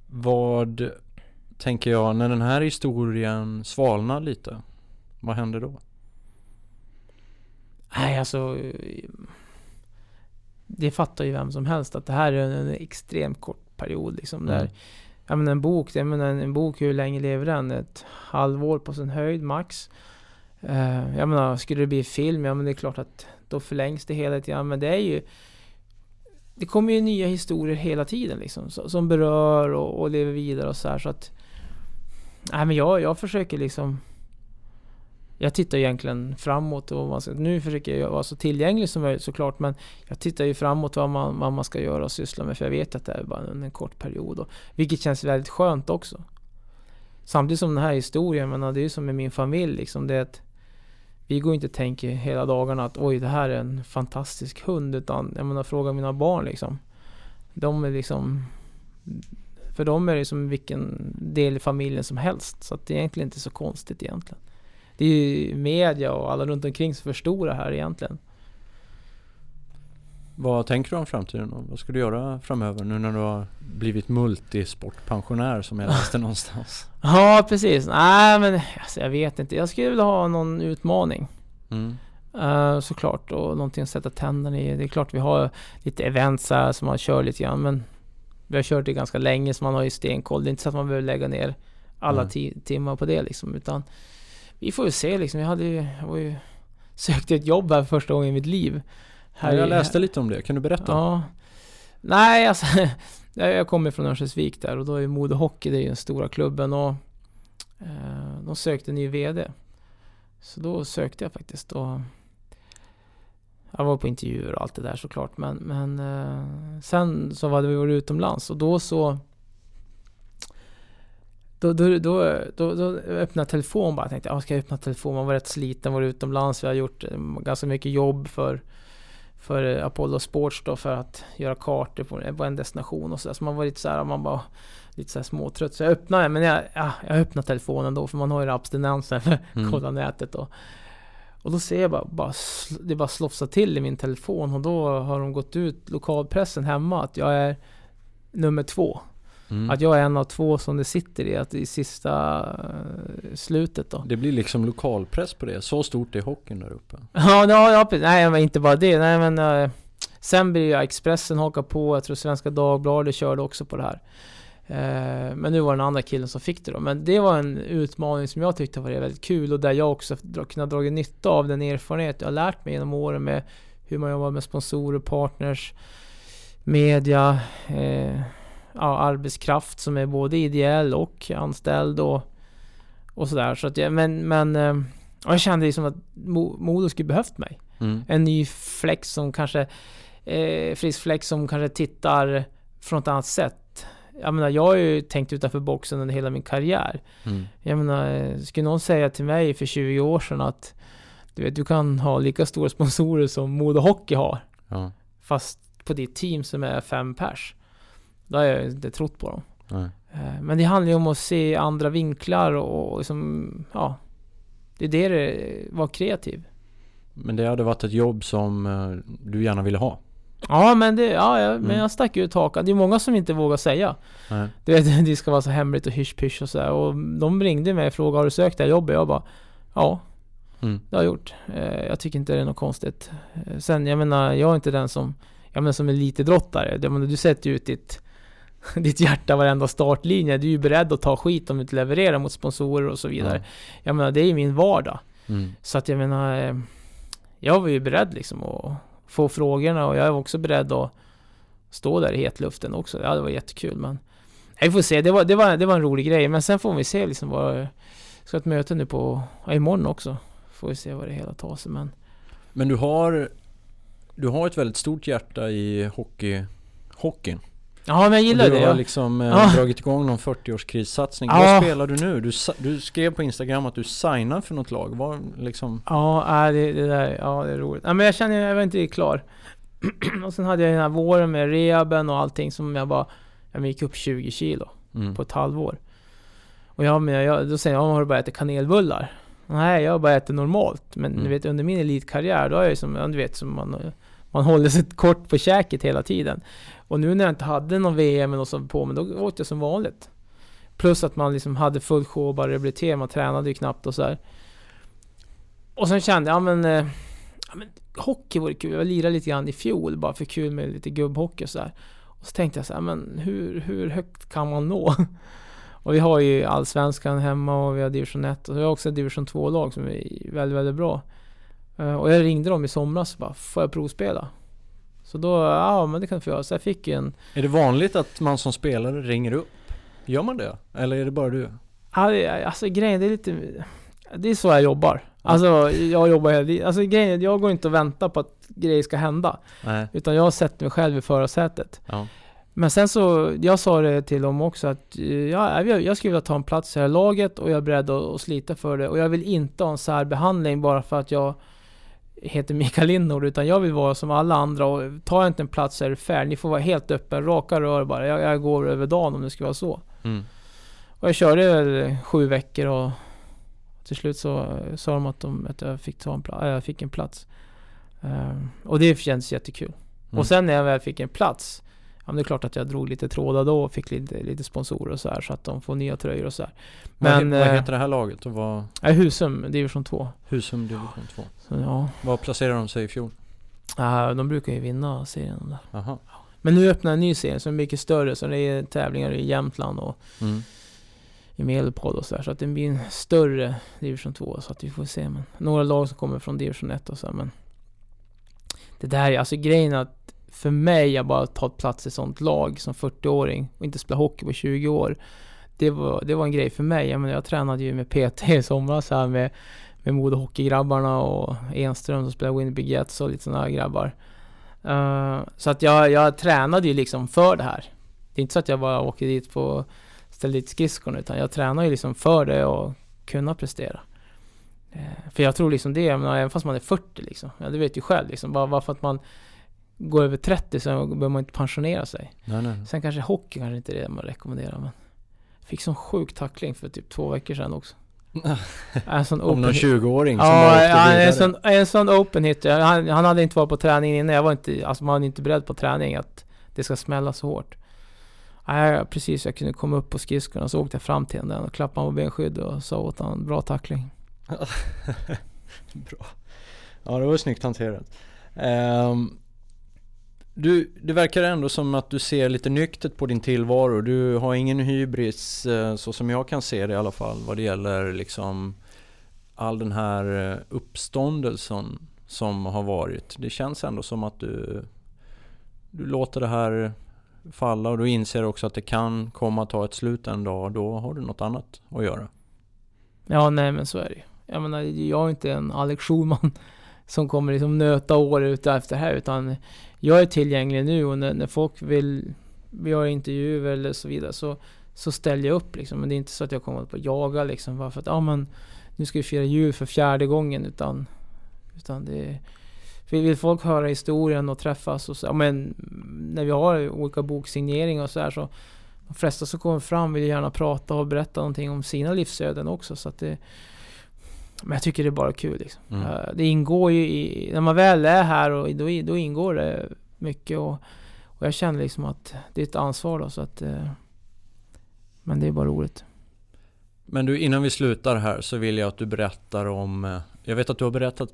Vad tänker jag, när den här historien svalnar lite, vad händer då? Nej, alltså... det fattar ju vem som helst att det här är en, en extremt kort period liksom. Mm. Där, ja, men en bok, jag menar, en, en bok, hur länge lever den? Ett halvår på sin höjd max. Uh, jag menar, skulle det bli film, ja men det är klart att då förlängs det hela tiden. Men det är ju det kommer ju nya historier hela tiden liksom, som berör och, och lever vidare och så här, så att Nej men jag, jag försöker liksom Jag tittar egentligen framåt och man ska, nu försöker jag vara så tillgänglig som möjligt såklart men Jag tittar ju framåt vad man, vad man ska göra och syssla med för jag vet att det är bara en, en kort period och, Vilket känns väldigt skönt också Samtidigt som den här historien, men det är ju som med min familj liksom det är att vi går inte och tänker hela dagarna att oj det här är en fantastisk hund utan jag menar fråga mina barn liksom. De är liksom För dem är det som vilken del i familjen som helst så att det är egentligen inte så konstigt egentligen. Det är ju media och alla runt omkring som förstorar här egentligen. Vad tänker du om framtiden? då? Vad ska du göra framöver nu när du har blivit multisportpensionär som jag läste [LAUGHS] någonstans? Ja precis, nej men alltså, jag vet inte. Jag skulle vilja ha någon utmaning. Mm. Uh, såklart och någonting att sätta tänderna i. Det är klart vi har lite events här som man kör lite grann men vi har kört det ganska länge så man har ju stenkoll. Det är inte så att man behöver lägga ner alla Mm. ti- timmar på det liksom utan vi får ju se liksom. Jag hade ju, jag var ju [LAUGHS] sökte ett jobb här för första gången i mitt liv. Ja, jag läste lite om det, kan du berätta? Ja. Nej, alltså. [LAUGHS] jag kommer från Örnsköldsvik där och då är Modo Hockey, det är den stora klubben och eh, de sökte ny VD. Så då sökte jag faktiskt och jag var på intervjuer och allt det där såklart men, men eh, sen så hade vi varit utomlands och då så då, då, då, då, då öppnade jag telefon bara. Jag tänkte, ja, ska jag öppna telefon? Man var rätt sliten, var utomlands. Vi har gjort eh, ganska mycket jobb för för eh, Apollo Sports då för att göra kartor på, på en destination och så, där. så man var lite så här, man bara lite så här småtrött. Så jag öppnade, men jag, ja, jag öppnade telefonen då för man har ju abstinensen för att Mm. kolla nätet då. Och då ser jag bara, bara det bara slofsar till i min telefon och då har de gått ut, lokalpressen hemma, att jag är nummer två. Mm. Att jag är en av två som det sitter i, att i sista eh, slutet då. Det blir liksom lokalpress på det, så stort är hockeyn där uppe. [LAUGHS] Ja, ja. Nej, men inte bara det. Nej, men eh, sen blir ju Expressen haka på. Jag tror Svenska Dagbladet körde också på det här. Eh, men nu var det den andra killen som fick det då. Men det var en utmaning som jag tyckte var väldigt kul och där jag också kunnat dra nytta av den erfarenhet jag har lärt mig genom åren med hur man jobbar med sponsorer, partners, media, eh, ja, arbetskraft som är både ideell och anställd och, och sådär. Så att jag, men, men eh, jag kände liksom att Mo- Modo skulle behövt mig. Mm. En ny flex som kanske, eh, frisk flex som kanske tittar från ett annat sätt. Jag menar, jag har ju tänkt utanför boxen under hela min karriär. Mm. Jag menar, skulle någon säga till mig för 20 år sedan att du vet, du kan ha lika stora [LAUGHS] sponsorer som Modo Hockey har. Ja. Fast på ditt team som är fem pers. Då har jag inte trott på dem. Nej. Eh, Men det handlar ju om att se andra vinklar och, och liksom, ja. Det är det det var kreativ. Men det hade varit ett jobb som eh, du gärna ville ha? Ja men det, ja, jag, Mm. men jag stack ut hakan. Det är många som inte vågar säga. Nej. Du vet, [LAUGHS] det ska vara så hemligt och hysch-pysch och sådär. Och de ringde mig och frågade har du sökt det här jobbet? Jag bara ja, Mm. det har jag gjort. Eh, jag tycker inte det är något konstigt. Sen, jag menar, jag är inte den som, jag menar som elitidrottare. Du sätter ju ut ditt, [LAUGHS] ditt hjärta varenda startlinje. Du är ju beredd att ta skit om du inte levererar mot sponsorer och så vidare. Ja. Jag menar, det är ju min vardag. Mm. Så att jag menar, eh, jag var ju beredd liksom att få frågorna och jag var också beredd att stå där i hetluften också. Ja, det var jättekul men vi får se, det var, det var, det var en rolig grej. Men sen får vi se liksom vad... Ska ha ett möte nu på, ja, imorgon också. Får vi se vad det hela tar sig men... Men du har, du har ett väldigt stort hjärta i hockey, hockeyn. Ja men jag gillar det. du har liksom eh, Ja. dragit igång någon 40-årskrisssatsning. Ja. Vad spelar du nu? Du, du skrev på Instagram att du signar för något lag. Var liksom... ja, det, det där, ja det är roligt. Ja, men jag känner, jag var inte riktigt klar. [CLEARS THROAT] och sen hade jag den här våren med rehaben och allting som jag bara... Jag gick upp 20 kilo. Mm. på ett halvår. Och jag, men jag, då säger jag, har du bara ätit kanelbullar? Nej, jag har bara ätit normalt. Men Mm. du vet, under min elitkarriär, då har jag ju som, du vet, som man, man håller sig kort på käket hela tiden. Och nu när jag inte hade någon VM eller något sånt på mig, då åt jag som vanligt. Plus att man liksom hade full show, bara rehabilitering, man tränade ju knappt och så här. Och sen kände jag, ja men... Eh, ja, men hockey vore kul. Jag lirade lite grann i fjol bara för kul med lite gubbhockey och sådär. Och så tänkte jag så här, men hur, hur högt kan man nå? [LAUGHS] Och vi har ju allsvenskan hemma och vi har division 1 och vi har också division 2-lag som är väldigt, väldigt bra. Eh, och jag ringde dem i somras och bara, får jag provspela? Så då, ja men det kan du få göra. Så jag fick en... Är det vanligt att man som spelare ringer upp? Gör man det? Eller är det bara du? Alltså grejen, det är lite... Det är så jag jobbar. Alltså jag jobbar hela Alltså grejen, jag går inte och väntar på att grejer ska hända. Nej. Utan jag sätter mig själv i förarsätet. Ja. Men sen så, jag sa det till dem också att ja, jag, jag skulle vilja ta en plats i det här laget och jag är beredd att, att slita för det. Och jag vill inte ha en särbehandling bara för att jag heter Mikael Lindnord utan jag vill vara som alla andra och tar jag inte en plats så är det fair. Ni får vara helt öppen, raka rör bara. Jag, jag går över dagen om det ska vara så. Mm. Och jag körde väl sju veckor och till slut så sa de att, de, att jag, fick ta en pla- äh, jag fick en plats. Um, och det känns jättekul. Mm. Och sen när jag väl fick en plats men det är klart att jag drog lite trådar då och fick lite, lite sponsorer och så här så att de får nya tröjor och så här. Men, Men... vad, eh, heter det här laget och vad? Ja, Husum, division 2. Husum division 2. Så ja, Vad placerar de sig i fjol? äh, de brukar ju vinna serien där. Jaha. Men nu öppnar en ny serie som är mycket större, så det är tävlingar i Jämtland och Mm. i Medelpad och så där. Så att det blir en större division 2, så att vi får se. Men några lag som kommer från division 1 och så här, men det där är alltså grejen att för mig, att bara ta plats i ett sånt lag som 40-åring och inte spela hockey på 20 år. Det var, det var en grej för mig. Jag, menar, jag tränade ju med PT i somras här med, med Modo Hockeygrabbarna och Enström som spelar Winnipeg Jets och lite sådana grabbar. Uh, så att jag, jag tränade ju liksom för det här. Det är inte så att jag bara åker dit på ställde dit skridskorna utan jag tränar ju liksom för det och kunna prestera. Uh, för jag tror liksom det, jag menar, även fast man är 40 liksom. Ja, det vet ju själv liksom. Bara, bara för att man går över 30 så behöver man inte pensionera sig. Nej, nej. Sen kanske hockey kanske inte är det man rekommenderar men Fick sån sjuk tackling för typ två veckor sedan också. En [LAUGHS] sån Om någon open 20-åring som Ja, ja en, sån, en sån open hit. Han, han hade inte varit på träning innan. Jag var inte, alltså man var inte beredd på träning att det ska smälla så hårt. Nej, precis. Jag kunde komma upp på skridskorna så åkte jag fram till den och klappade honom på benskydd och sa åt honom bra tackling. [LAUGHS] Bra. Ja, det var snyggt hanterat. Ehm, du, det verkar ändå som att du ser lite nyktert på din tillvaro. Du har ingen hybris eh, så som jag kan se det i alla fall vad det gäller liksom all den här eh, uppståndelsen som har varit. Det känns ändå som att du, du låter det här falla och du inser också att det kan komma att ta ett slut en dag och då har du något annat att göra. Ja, nej men så är det ju. Jag menar, jag är inte en Alex Schulman [LAUGHS] som kommer liksom nöta år ut efter det här utan jag är tillgänglig nu och när, när folk vill vi har intervjuer eller så vidare så, så ställer jag upp liksom. Men det är inte så att jag kommer att jaga liksom bara för att ja men nu ska vi fira jul för fjärde gången utan utan det är... vill folk höra historien och träffas och så, ja, men när vi har olika boksigneringar och så här så de flesta som kommer fram vill gärna prata och berätta någonting om sina livsöden också så att det men jag tycker det är bara kul liksom. Mm. Eh, Det ingår ju i, när man väl är här och då, då ingår det mycket och, och jag känner liksom att det är ett ansvar då så att eh, Men det är bara roligt. Men du, innan vi slutar här så vill jag att du berättar om eh, Jag vet att du har berättat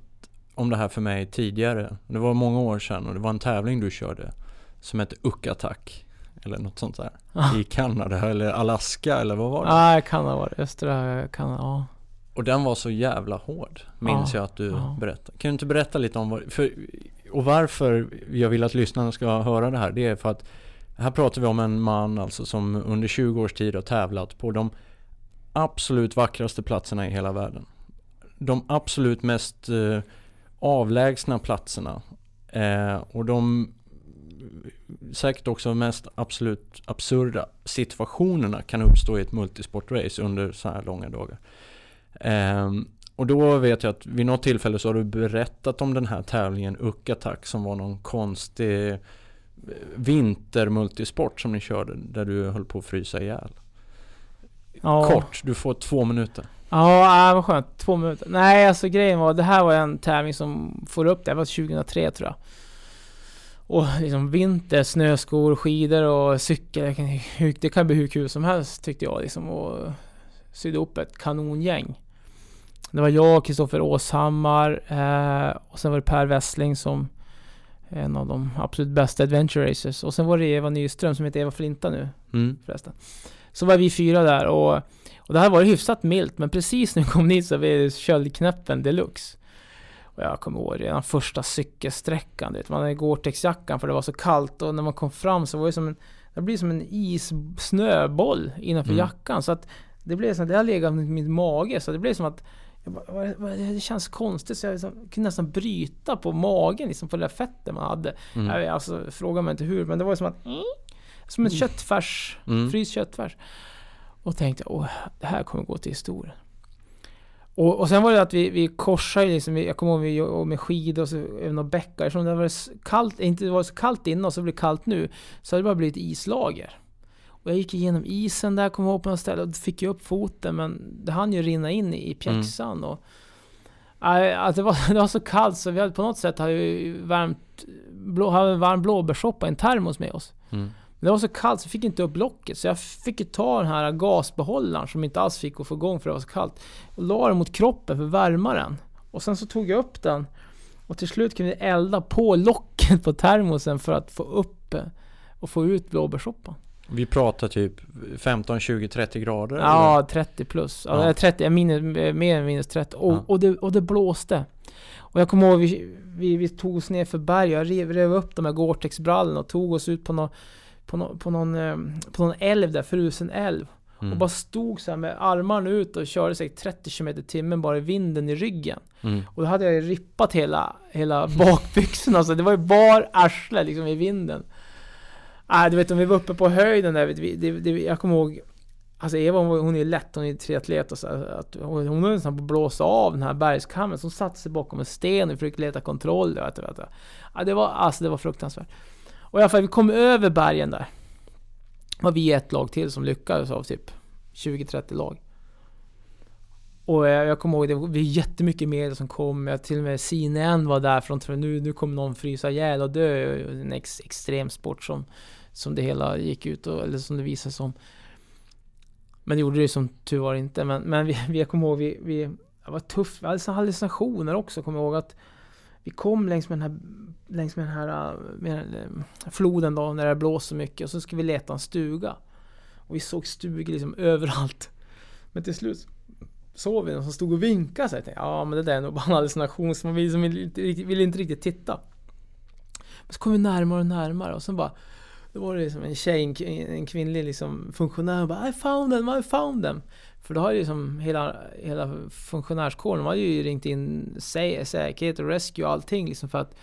om det här för mig tidigare Det var många år sedan och det var en tävling du körde Som hette Uck-attack Eller något sånt där I Kanada eller Alaska eller vad var det? Nej, kan ha varit östra Kanada, ja. Och den var så jävla hård Minns Ja, jag att du ja. berättade. Kan du inte berätta lite om vad, för, Och varför jag vill att lyssnarna ska höra det här Det är för att Här pratar vi om en man alltså som under 20 års tid har tävlat på de Absolut vackraste platserna i hela världen. De absolut mest eh, avlägsna platserna eh, Och de Säkert också mest absolut absurda situationerna kan uppstå i ett multisportrace under så här långa dagar och då vet jag att vid något tillfälle så har du berättat om den här tävlingen Uck Attack som var någon konstig eh, vintermultisport som ni körde där du höll på att frysa ihjäl. ja. Kort, du får två minuter. Ja, äh, vad skönt. Två minuter. Nej, alltså grejen var, det här var en tävling som får upp det. Det var 2003 tror jag. Och liksom vinter, snöskor, skidor och cykel. Det kan, hur- det kan bli hur kul som helst tyckte jag liksom. Och sydde upp ett kanongäng. Det var jag, Kristoffer Åshammar eh, och sen var det Per Wessling som en av de absolut bästa adventure racers. Och sen var det Eva Nyström som heter Eva Flinta nu Mm. förresten. Så var vi fyra där och, och det här var hyfsat milt men precis när vi kom dit så var det köldknäppen deluxe. Och jag kommer ihåg redan första cykelsträckan, vet, man hade Gore-Tex-jackan för det var så kallt och när man kom fram så var det som en, det blir som en is-snöboll innanför Mm. jackan. Så att det blev som, det har legat i min mage så det blev som att bara, vad- vad- det känns konstigt så jag liksom, kunde nästan bryta på magen liksom på det där fettet man hade. Mm. Alltså, fråga mig inte hur men det var som att Som en köttfärs, Mm. fryst köttfärs. Och tänkte, åh, det här kommer gå till historien. Och, och sen var det att vi, vi korsade liksom, jag kommer ihåg vi jobbade med skidor och så över några bäckar. Eftersom det var kallt, inte det var så kallt innan och så blev det kallt nu. Så hade det bara blivit islager. Och jag gick igenom isen där, kom ihåg på något ställe och fick ju upp foten men det hann ju rinna in i pjäxan. Och, Nej, att det, var, [LAUGHS] det var så kallt så vi hade på något sätt hade vi värmt, blå, hade varm blåbärssoppa i en termos med oss. Mm. Men det var så kallt så jag fick inte upp locket så jag fick ju ta den här gasbehållaren som inte alls fick att få igång för det var så kallt. Och la den mot kroppen för att värma den. Och sen så tog jag upp den. Och till slut kunde jag elda på locket på termosen för att få upp och få ut blåbärssoppan. Vi pratar typ 15, 20, 30 grader? eller? Ja, 30 plus. Ja, Ja. 30, jag minus, mer än minus 30. Och, Ja. och, det, och det blåste. Och jag kommer ihåg, vi, vi, vi tog oss ner för berg. Jag rev, rev upp de här Gore-Tex-brallorna och tog oss ut på någon, på någon, på någon, eh, på någon älv där, frusen älv. Mm. Och bara stod så här med armarna ut och körde säkert 30 km timmen bara i vinden i ryggen. Mm. Och då hade jag ju rippat hela, hela bakbyxorna, så det var ju bar arsle liksom i vinden ah, du vet om vi var uppe på höjden där, vi, det, det, jag kommer ihåg Alltså Eva hon, hon är ju lätt, hon är triatlet och så att hon, hon nästan på att blåsa av den här bergskammen så hon satte sig bakom en sten och försökte leta kontroll. Vet vet, vet. Ja, det var, alltså det var fruktansvärt. Och i alla fall, vi kom över bergen där. var vi ett lag till som lyckades av typ 20-30 lag. Och jag, jag kommer ihåg, det var jättemycket medel som kom. Jag, till och med CNN var där För de nu, nu kommer någon frysa ihjäl och dö. En ex, extrem sport som, som det hela gick ut och, eller som det visade som. Men det gjorde det ju som tur var inte. Men, men vi, [LAUGHS] vi, jag kommer ihåg, vi, vi det var tufft. Vi hade såna hallucinationer också, kommer jag ihåg att vi kom längs med den här, längs med den här med, den, floden då, när det blåste så mycket. Och så skulle vi leta en stuga. Och vi såg stugor liksom [LAUGHS] överallt. Men till slut såg vi någon som stod och vinkade så jag tänkte, ja men det där är nog bara en hallucination så man vill, som inte riktigt- vill inte riktigt titta. Men så kom vi närmare och närmare och sen bara då var det liksom en tjej, en, kvinnlig liksom funktionär och bara I found them, I found them. För då har ju liksom hela, hela funktionärskåren, de hade ju ringt in sä, säkerhet och rescue och allting liksom för att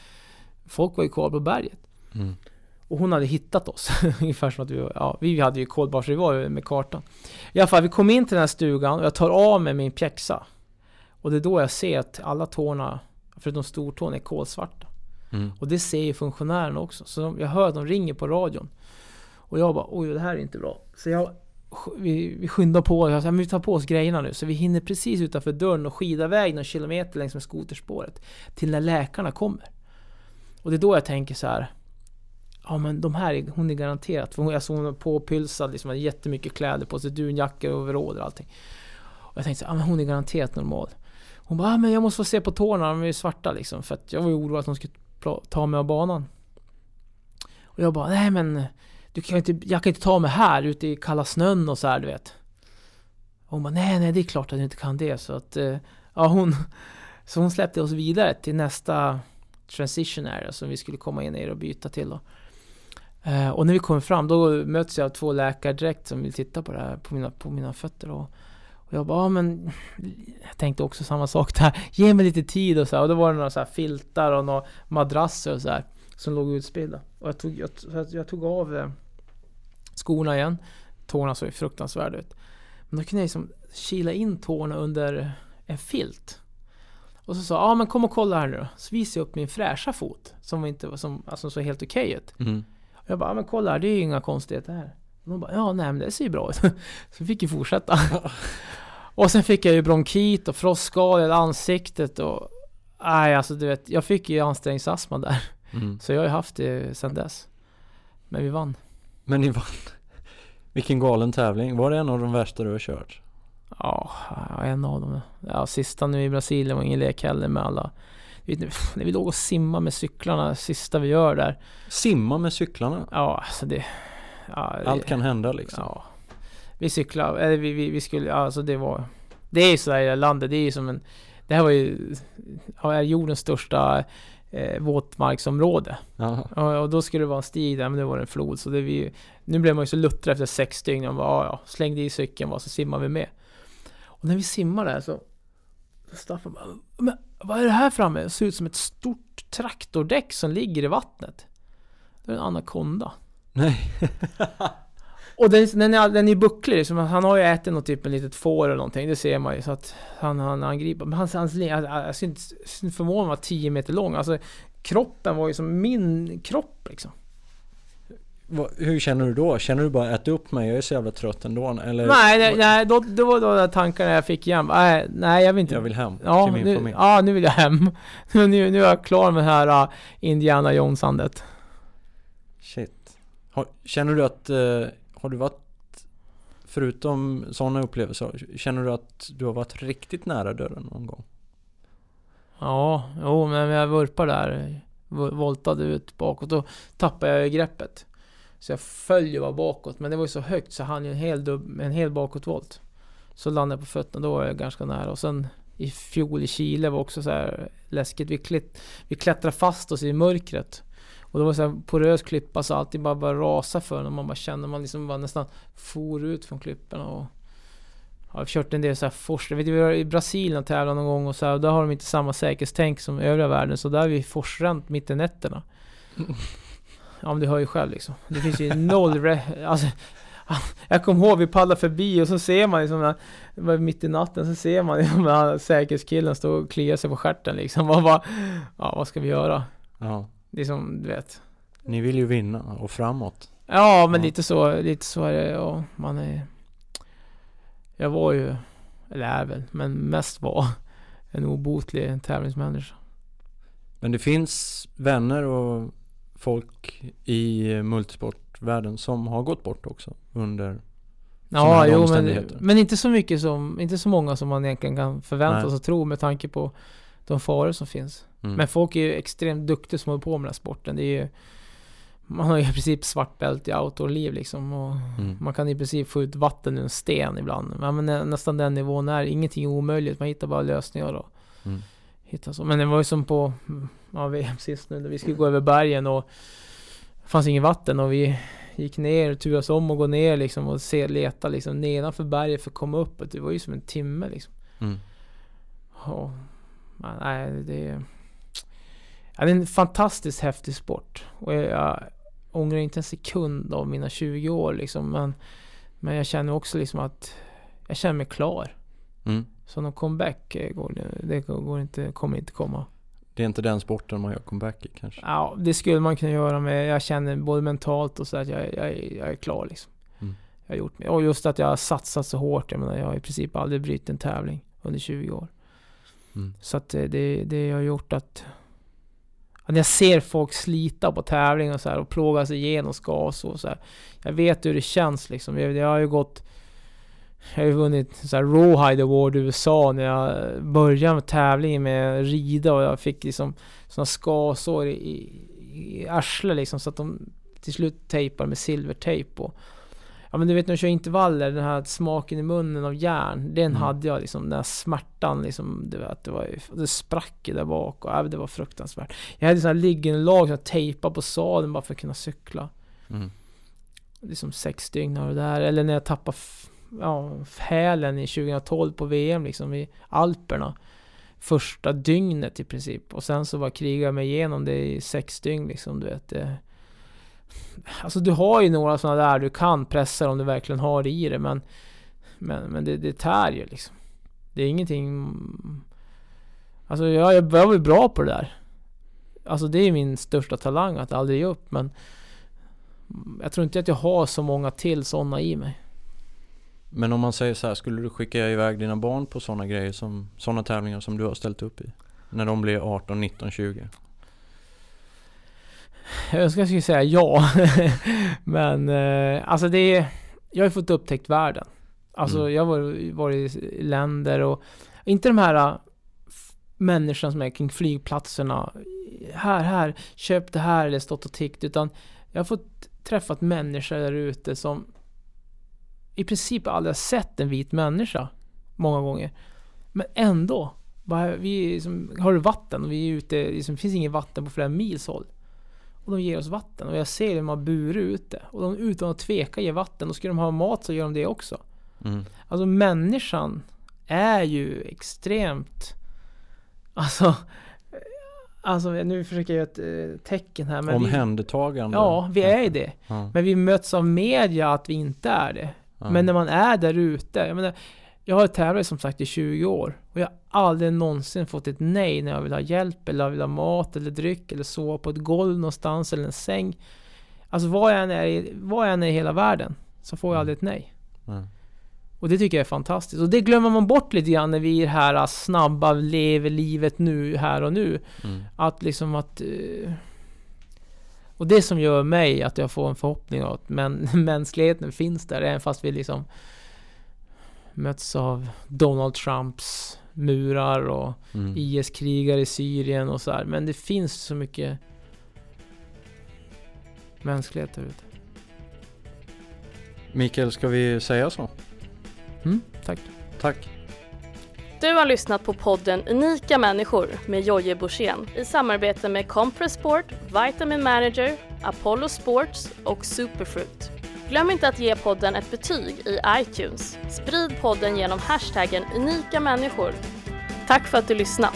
Folk var ju kvar på berget. Mm. Och hon hade hittat oss. [LAUGHS] Ungefär som att vi, ja, vi hade ju koll vart vi var med kartan. I alla fall, vi kom in till den här stugan och jag tar av mig min pjäxa. Och det är då jag ser att alla tårna, förutom stortån, är kolsvarta. Mm. Och det ser ju funktionärerna också. Så de, jag hör att de ringer på radion. Och jag bara, oj det här är inte bra. Så jag, vi, vi skyndar på jag sa, vi tar på oss grejerna nu. Så vi hinner precis utanför dörren och skida iväg några kilometer längs med skoterspåret. Till när läkarna kommer. Och det är då jag tänker så här. Ja men de här, är, hon är garanterat, för hon, jag såg hon var påpylsad, liksom hade jättemycket kläder på sig, dunjacka, overaller och allting. Och jag tänkte så här, ja men hon är garanterat normal. Hon bara, ah, men jag måste få se på tårna, de är ju svarta liksom. För att jag var ju orolig att hon skulle ta mig av banan. Och jag bara, nej men du kan inte, jag kan inte ta mig här ute i kalla snön och så här, du vet. Och hon bara, nej nej det är klart att du inte kan det. Så att, eh, ja hon, [LAUGHS] så hon släppte oss vidare till nästa transition area som vi skulle komma in i och byta till då. Eh, och när vi kommer fram då möts jag av två läkare direkt som vill titta på det här, på mina, på mina fötter. Och, och jag bara, ja men jag tänkte också samma sak där. Ge mig lite tid och så här. Och då var det några så filtar och några madrasser och så här. Som låg utspridda. Och jag tog, jag, jag tog av eh, skorna igen. Tårna såg ju fruktansvärda ut. Men då kunde jag liksom kila in tårna under en filt. Och så sa ja men kom och kolla här nu då. Så visade jag upp min fräscha fot. Som inte var som, alltså såg helt okej ut. Mm. Och jag bara, ja men kolla här, det är ju inga konstigheter här. Och de bara, ja nej men det ser ju bra ut. [LAUGHS] Så fick jag fortsätta. [LAUGHS] och sen fick jag ju bronkit och frostskador i ansiktet och... Nej alltså du vet, jag fick ju ansträngningsastma där. Mm. Så jag har ju haft det sedan dess. Men vi vann. Men ni vann. Vilken galen tävling. Var det en av de värsta du har kört? Ja, en av dem. Ja, sista nu i Brasilien var ingen lek heller med alla. Vet när vi låg och simmade med cyklarna, sista vi gör där. Simma med cyklarna? Ja, alltså det... Ja, det Allt kan hända liksom. Ja. Vi cyklade, eller vi, vi, vi skulle, alltså det var... Det är ju sådär i det här landet, det är ju som en... Det här var ju ja, jordens största eh, våtmarksområde. Och, och då skulle det vara en stig där, men det var en flod. Så det vi, nu blev man ju så luttrad efter sex dygn. Och bara, ja, ja, slängde i cykeln bara, så simmade vi med. Och när vi simmar där så... så Staffan bara, men vad är det här framme? Det ser ut som ett stort traktordäck som ligger i vattnet. Det är en anakonda. Nej. [LAUGHS] Och den, den, är, den är bucklig, liksom. han har ju ätit något typ en litet får eller någonting, det ser man ju. Så att han, han angriper. Men hans, hans jag, jag syns förvånad var 10 meter lång. Alltså kroppen var ju som min kropp liksom. Hur känner du då? Känner du bara äta upp mig, jag är så jävla trött ändå? Eller? nej, nej, nej då, då var då tankarna jag fick igen. Nej, nej jag vill inte. Jag vill hem ja, till min nu, familj. ja, nu vill jag hem. [LAUGHS] nu, nu är jag klar med det här uh, Indiana Jones-andet. Shit. Har, känner du att, eh, har du varit, förutom sådana upplevelser, känner du att du har varit riktigt nära döden någon gång? Ja, jo, men jag vurpade där. Voltade ut bakåt. Då tappade jag greppet. Så jag föll ju bara bakåt. Men det var ju så högt så han ju en hel, dubb, en hel bakåtvolt. Så landade jag på fötterna. Då var jag ganska nära. Och sen i fjol i Chile var också så här läskigt. Vi, klätt, vi klättrade fast oss i mörkret. Och det var så här porös klippa så allting bara, bara rasa för en. Och man bara kände man liksom bara nästan for ut från klipporna. Och jag har kört en del så här fors. Jag vet, vi var i Brasilien och tävlade någon gång och så här, och där har de inte samma säkerhetstänk som övriga världen. Så där är vi forsränt mitt i nätterna. [LAUGHS] Ja men du hör ju själv liksom. Det finns ju noll... Re- alltså, [LAUGHS] jag kommer ihåg vi paddlade förbi och så ser man liksom, det var mitt i natten, så ser man liksom den här säkerhetskillen stå och klia sig på stjärten liksom. [LAUGHS] Och bara, ja vad ska vi göra? Ja. Det är som, du vet. Ni vill ju vinna och framåt. Ja men Ja. lite så, lite så är det. Och man är... Jag var ju, eller är väl, men mest var [LAUGHS] en obotlig tävlingsmänniska. Men det finns vänner och folk i multisportvärlden som har gått bort också under Ja, jo men, men inte så mycket som, inte så många som man egentligen kan förvänta Nej. sig och tro med tanke på de faror som finns. Mm. Men folk är ju extremt duktiga som håller på med den här sporten. Det är ju, man har ju i princip svart bälte i outdoor-liv liksom. Och Mm. Man kan i princip få ut vatten ur en sten ibland. Men nä- nästan den nivån är ingenting är omöjligt. Man hittar bara lösningar och Mm. hittar så. Men det var ju som på ja, VM sist nu. när Vi skulle gå över bergen och det fanns inget vatten och vi gick ner, turades om och gå ner liksom och se, leta liksom nedanför berget för att komma upp. Det var ju som en timme liksom. Mm. Men nej, det är... Ja, det är en fantastiskt häftig sport. Och jag, jag ångrar inte en sekund av mina 20 år liksom. Men, men jag känner också liksom att jag känner mig klar. Mm. Så någon comeback eh, går, det- går inte, kommer inte komma. Det är inte den sporten man gör comeback i kanske. Ja, det skulle man kunna göra med. Jag känner både mentalt och så att jag, jag, jag är klar liksom. Mm. Jag har gjort mig. Och just att jag har satsat så hårt. Jag menar, jag har i princip aldrig brutit en tävling under 20 år. Mm. Så att eh, det, det har gjort att att när jag ser folk slita på tävling och så här och plåga sig igenom skas och så här. Jag vet hur det känns liksom. Jag, jag har ju gått... Jag har ju vunnit så här Rawhide Award i USA när jag började med tävlingen med rida och jag fick liksom såna skasår i, i, i arslet liksom så att de till slut tejpar med silvertejp och Ja men du vet när du kör intervaller, den här smaken i munnen av järn Den Mm. hade jag liksom, den här smärtan liksom Du vet, det var det sprack där bak och ja, det var fruktansvärt. Jag hade sån här liggande lag som jag tejpade på sadeln bara för att kunna cykla. Mm. Liksom sex dygn av det där, eller när jag tappade ja, hälen i 2012 på VM liksom i Alperna. Första dygnet i princip. Och sen så bara krigade jag mig igenom det i sex dygn liksom du vet. Det, Alltså du har ju några sådana där du kan pressa om du verkligen har det i det men Men, men det, det tär ju liksom Det är ingenting Alltså jag, jag var väl bra på det där Alltså det är min största talang att aldrig ge upp men Jag tror inte att jag har så många till sådana i mig Men om man säger så här, skulle du skicka iväg dina barn på sådana grejer som, sådana tävlingar som du har ställt upp i? När de blir 18, 19, 20? Jag önskar jag skulle säga ja. [LAUGHS] Men eh, alltså det är... Jag har ju fått upptäckt världen. Alltså Mm. jag har varit, varit i länder och inte de här f- människorna som är kring flygplatserna. Här, här, köp det här eller stått och tiggt. Utan jag har fått träffat människor där ute som i princip aldrig har sett en vit människa. Många gånger. Men ändå. Bara, vi liksom, har du vatten och vi är ute, liksom, det finns inget vatten på flera mils håll. Och de ger oss vatten och jag ser dem ha burit ute. Och de utan att tveka ger vatten. Och ska de ha mat så gör de det också. Mm. Alltså människan är ju extremt... Alltså... Alltså nu försöker jag göra ett eh, tecken här men vi, Omhändertagande. Ja, vi är det. Ja, Men vi möts av media att vi inte är det. ja. Men när man är där ute, jag menar, jag har tävlat som sagt i 20 år och jag har aldrig någonsin fått ett nej när jag vill ha hjälp eller jag vill ha mat eller dryck eller sova på ett golv någonstans eller en säng. Alltså var jag än är i, var jag än är i hela världen så får jag aldrig ett nej. Ja. Och det tycker jag är fantastiskt. Och det glömmer man bort lite grann när vi är det här snabba, lever livet nu, här och nu. Mm. Att liksom att... eh, och det som gör mig att jag får en förhoppning att men, [LAUGHS] mänskligheten finns där, även fast vi liksom möts av Donald Trumps murar och Mm. IS-krigare i Syrien och så här. Men det finns så mycket mänsklighet där ute. Mikael, ska vi säga så? Mm, tack. Tack. Du har lyssnat på podden Unika människor med Jojje Borssén i samarbete med Compress Sport, Vitamin Manager, Apollo Sports och Superfruit. Glöm inte att ge podden ett betyg i iTunes. Sprid podden genom hashtaggen unika människor. Tack för att du lyssnat!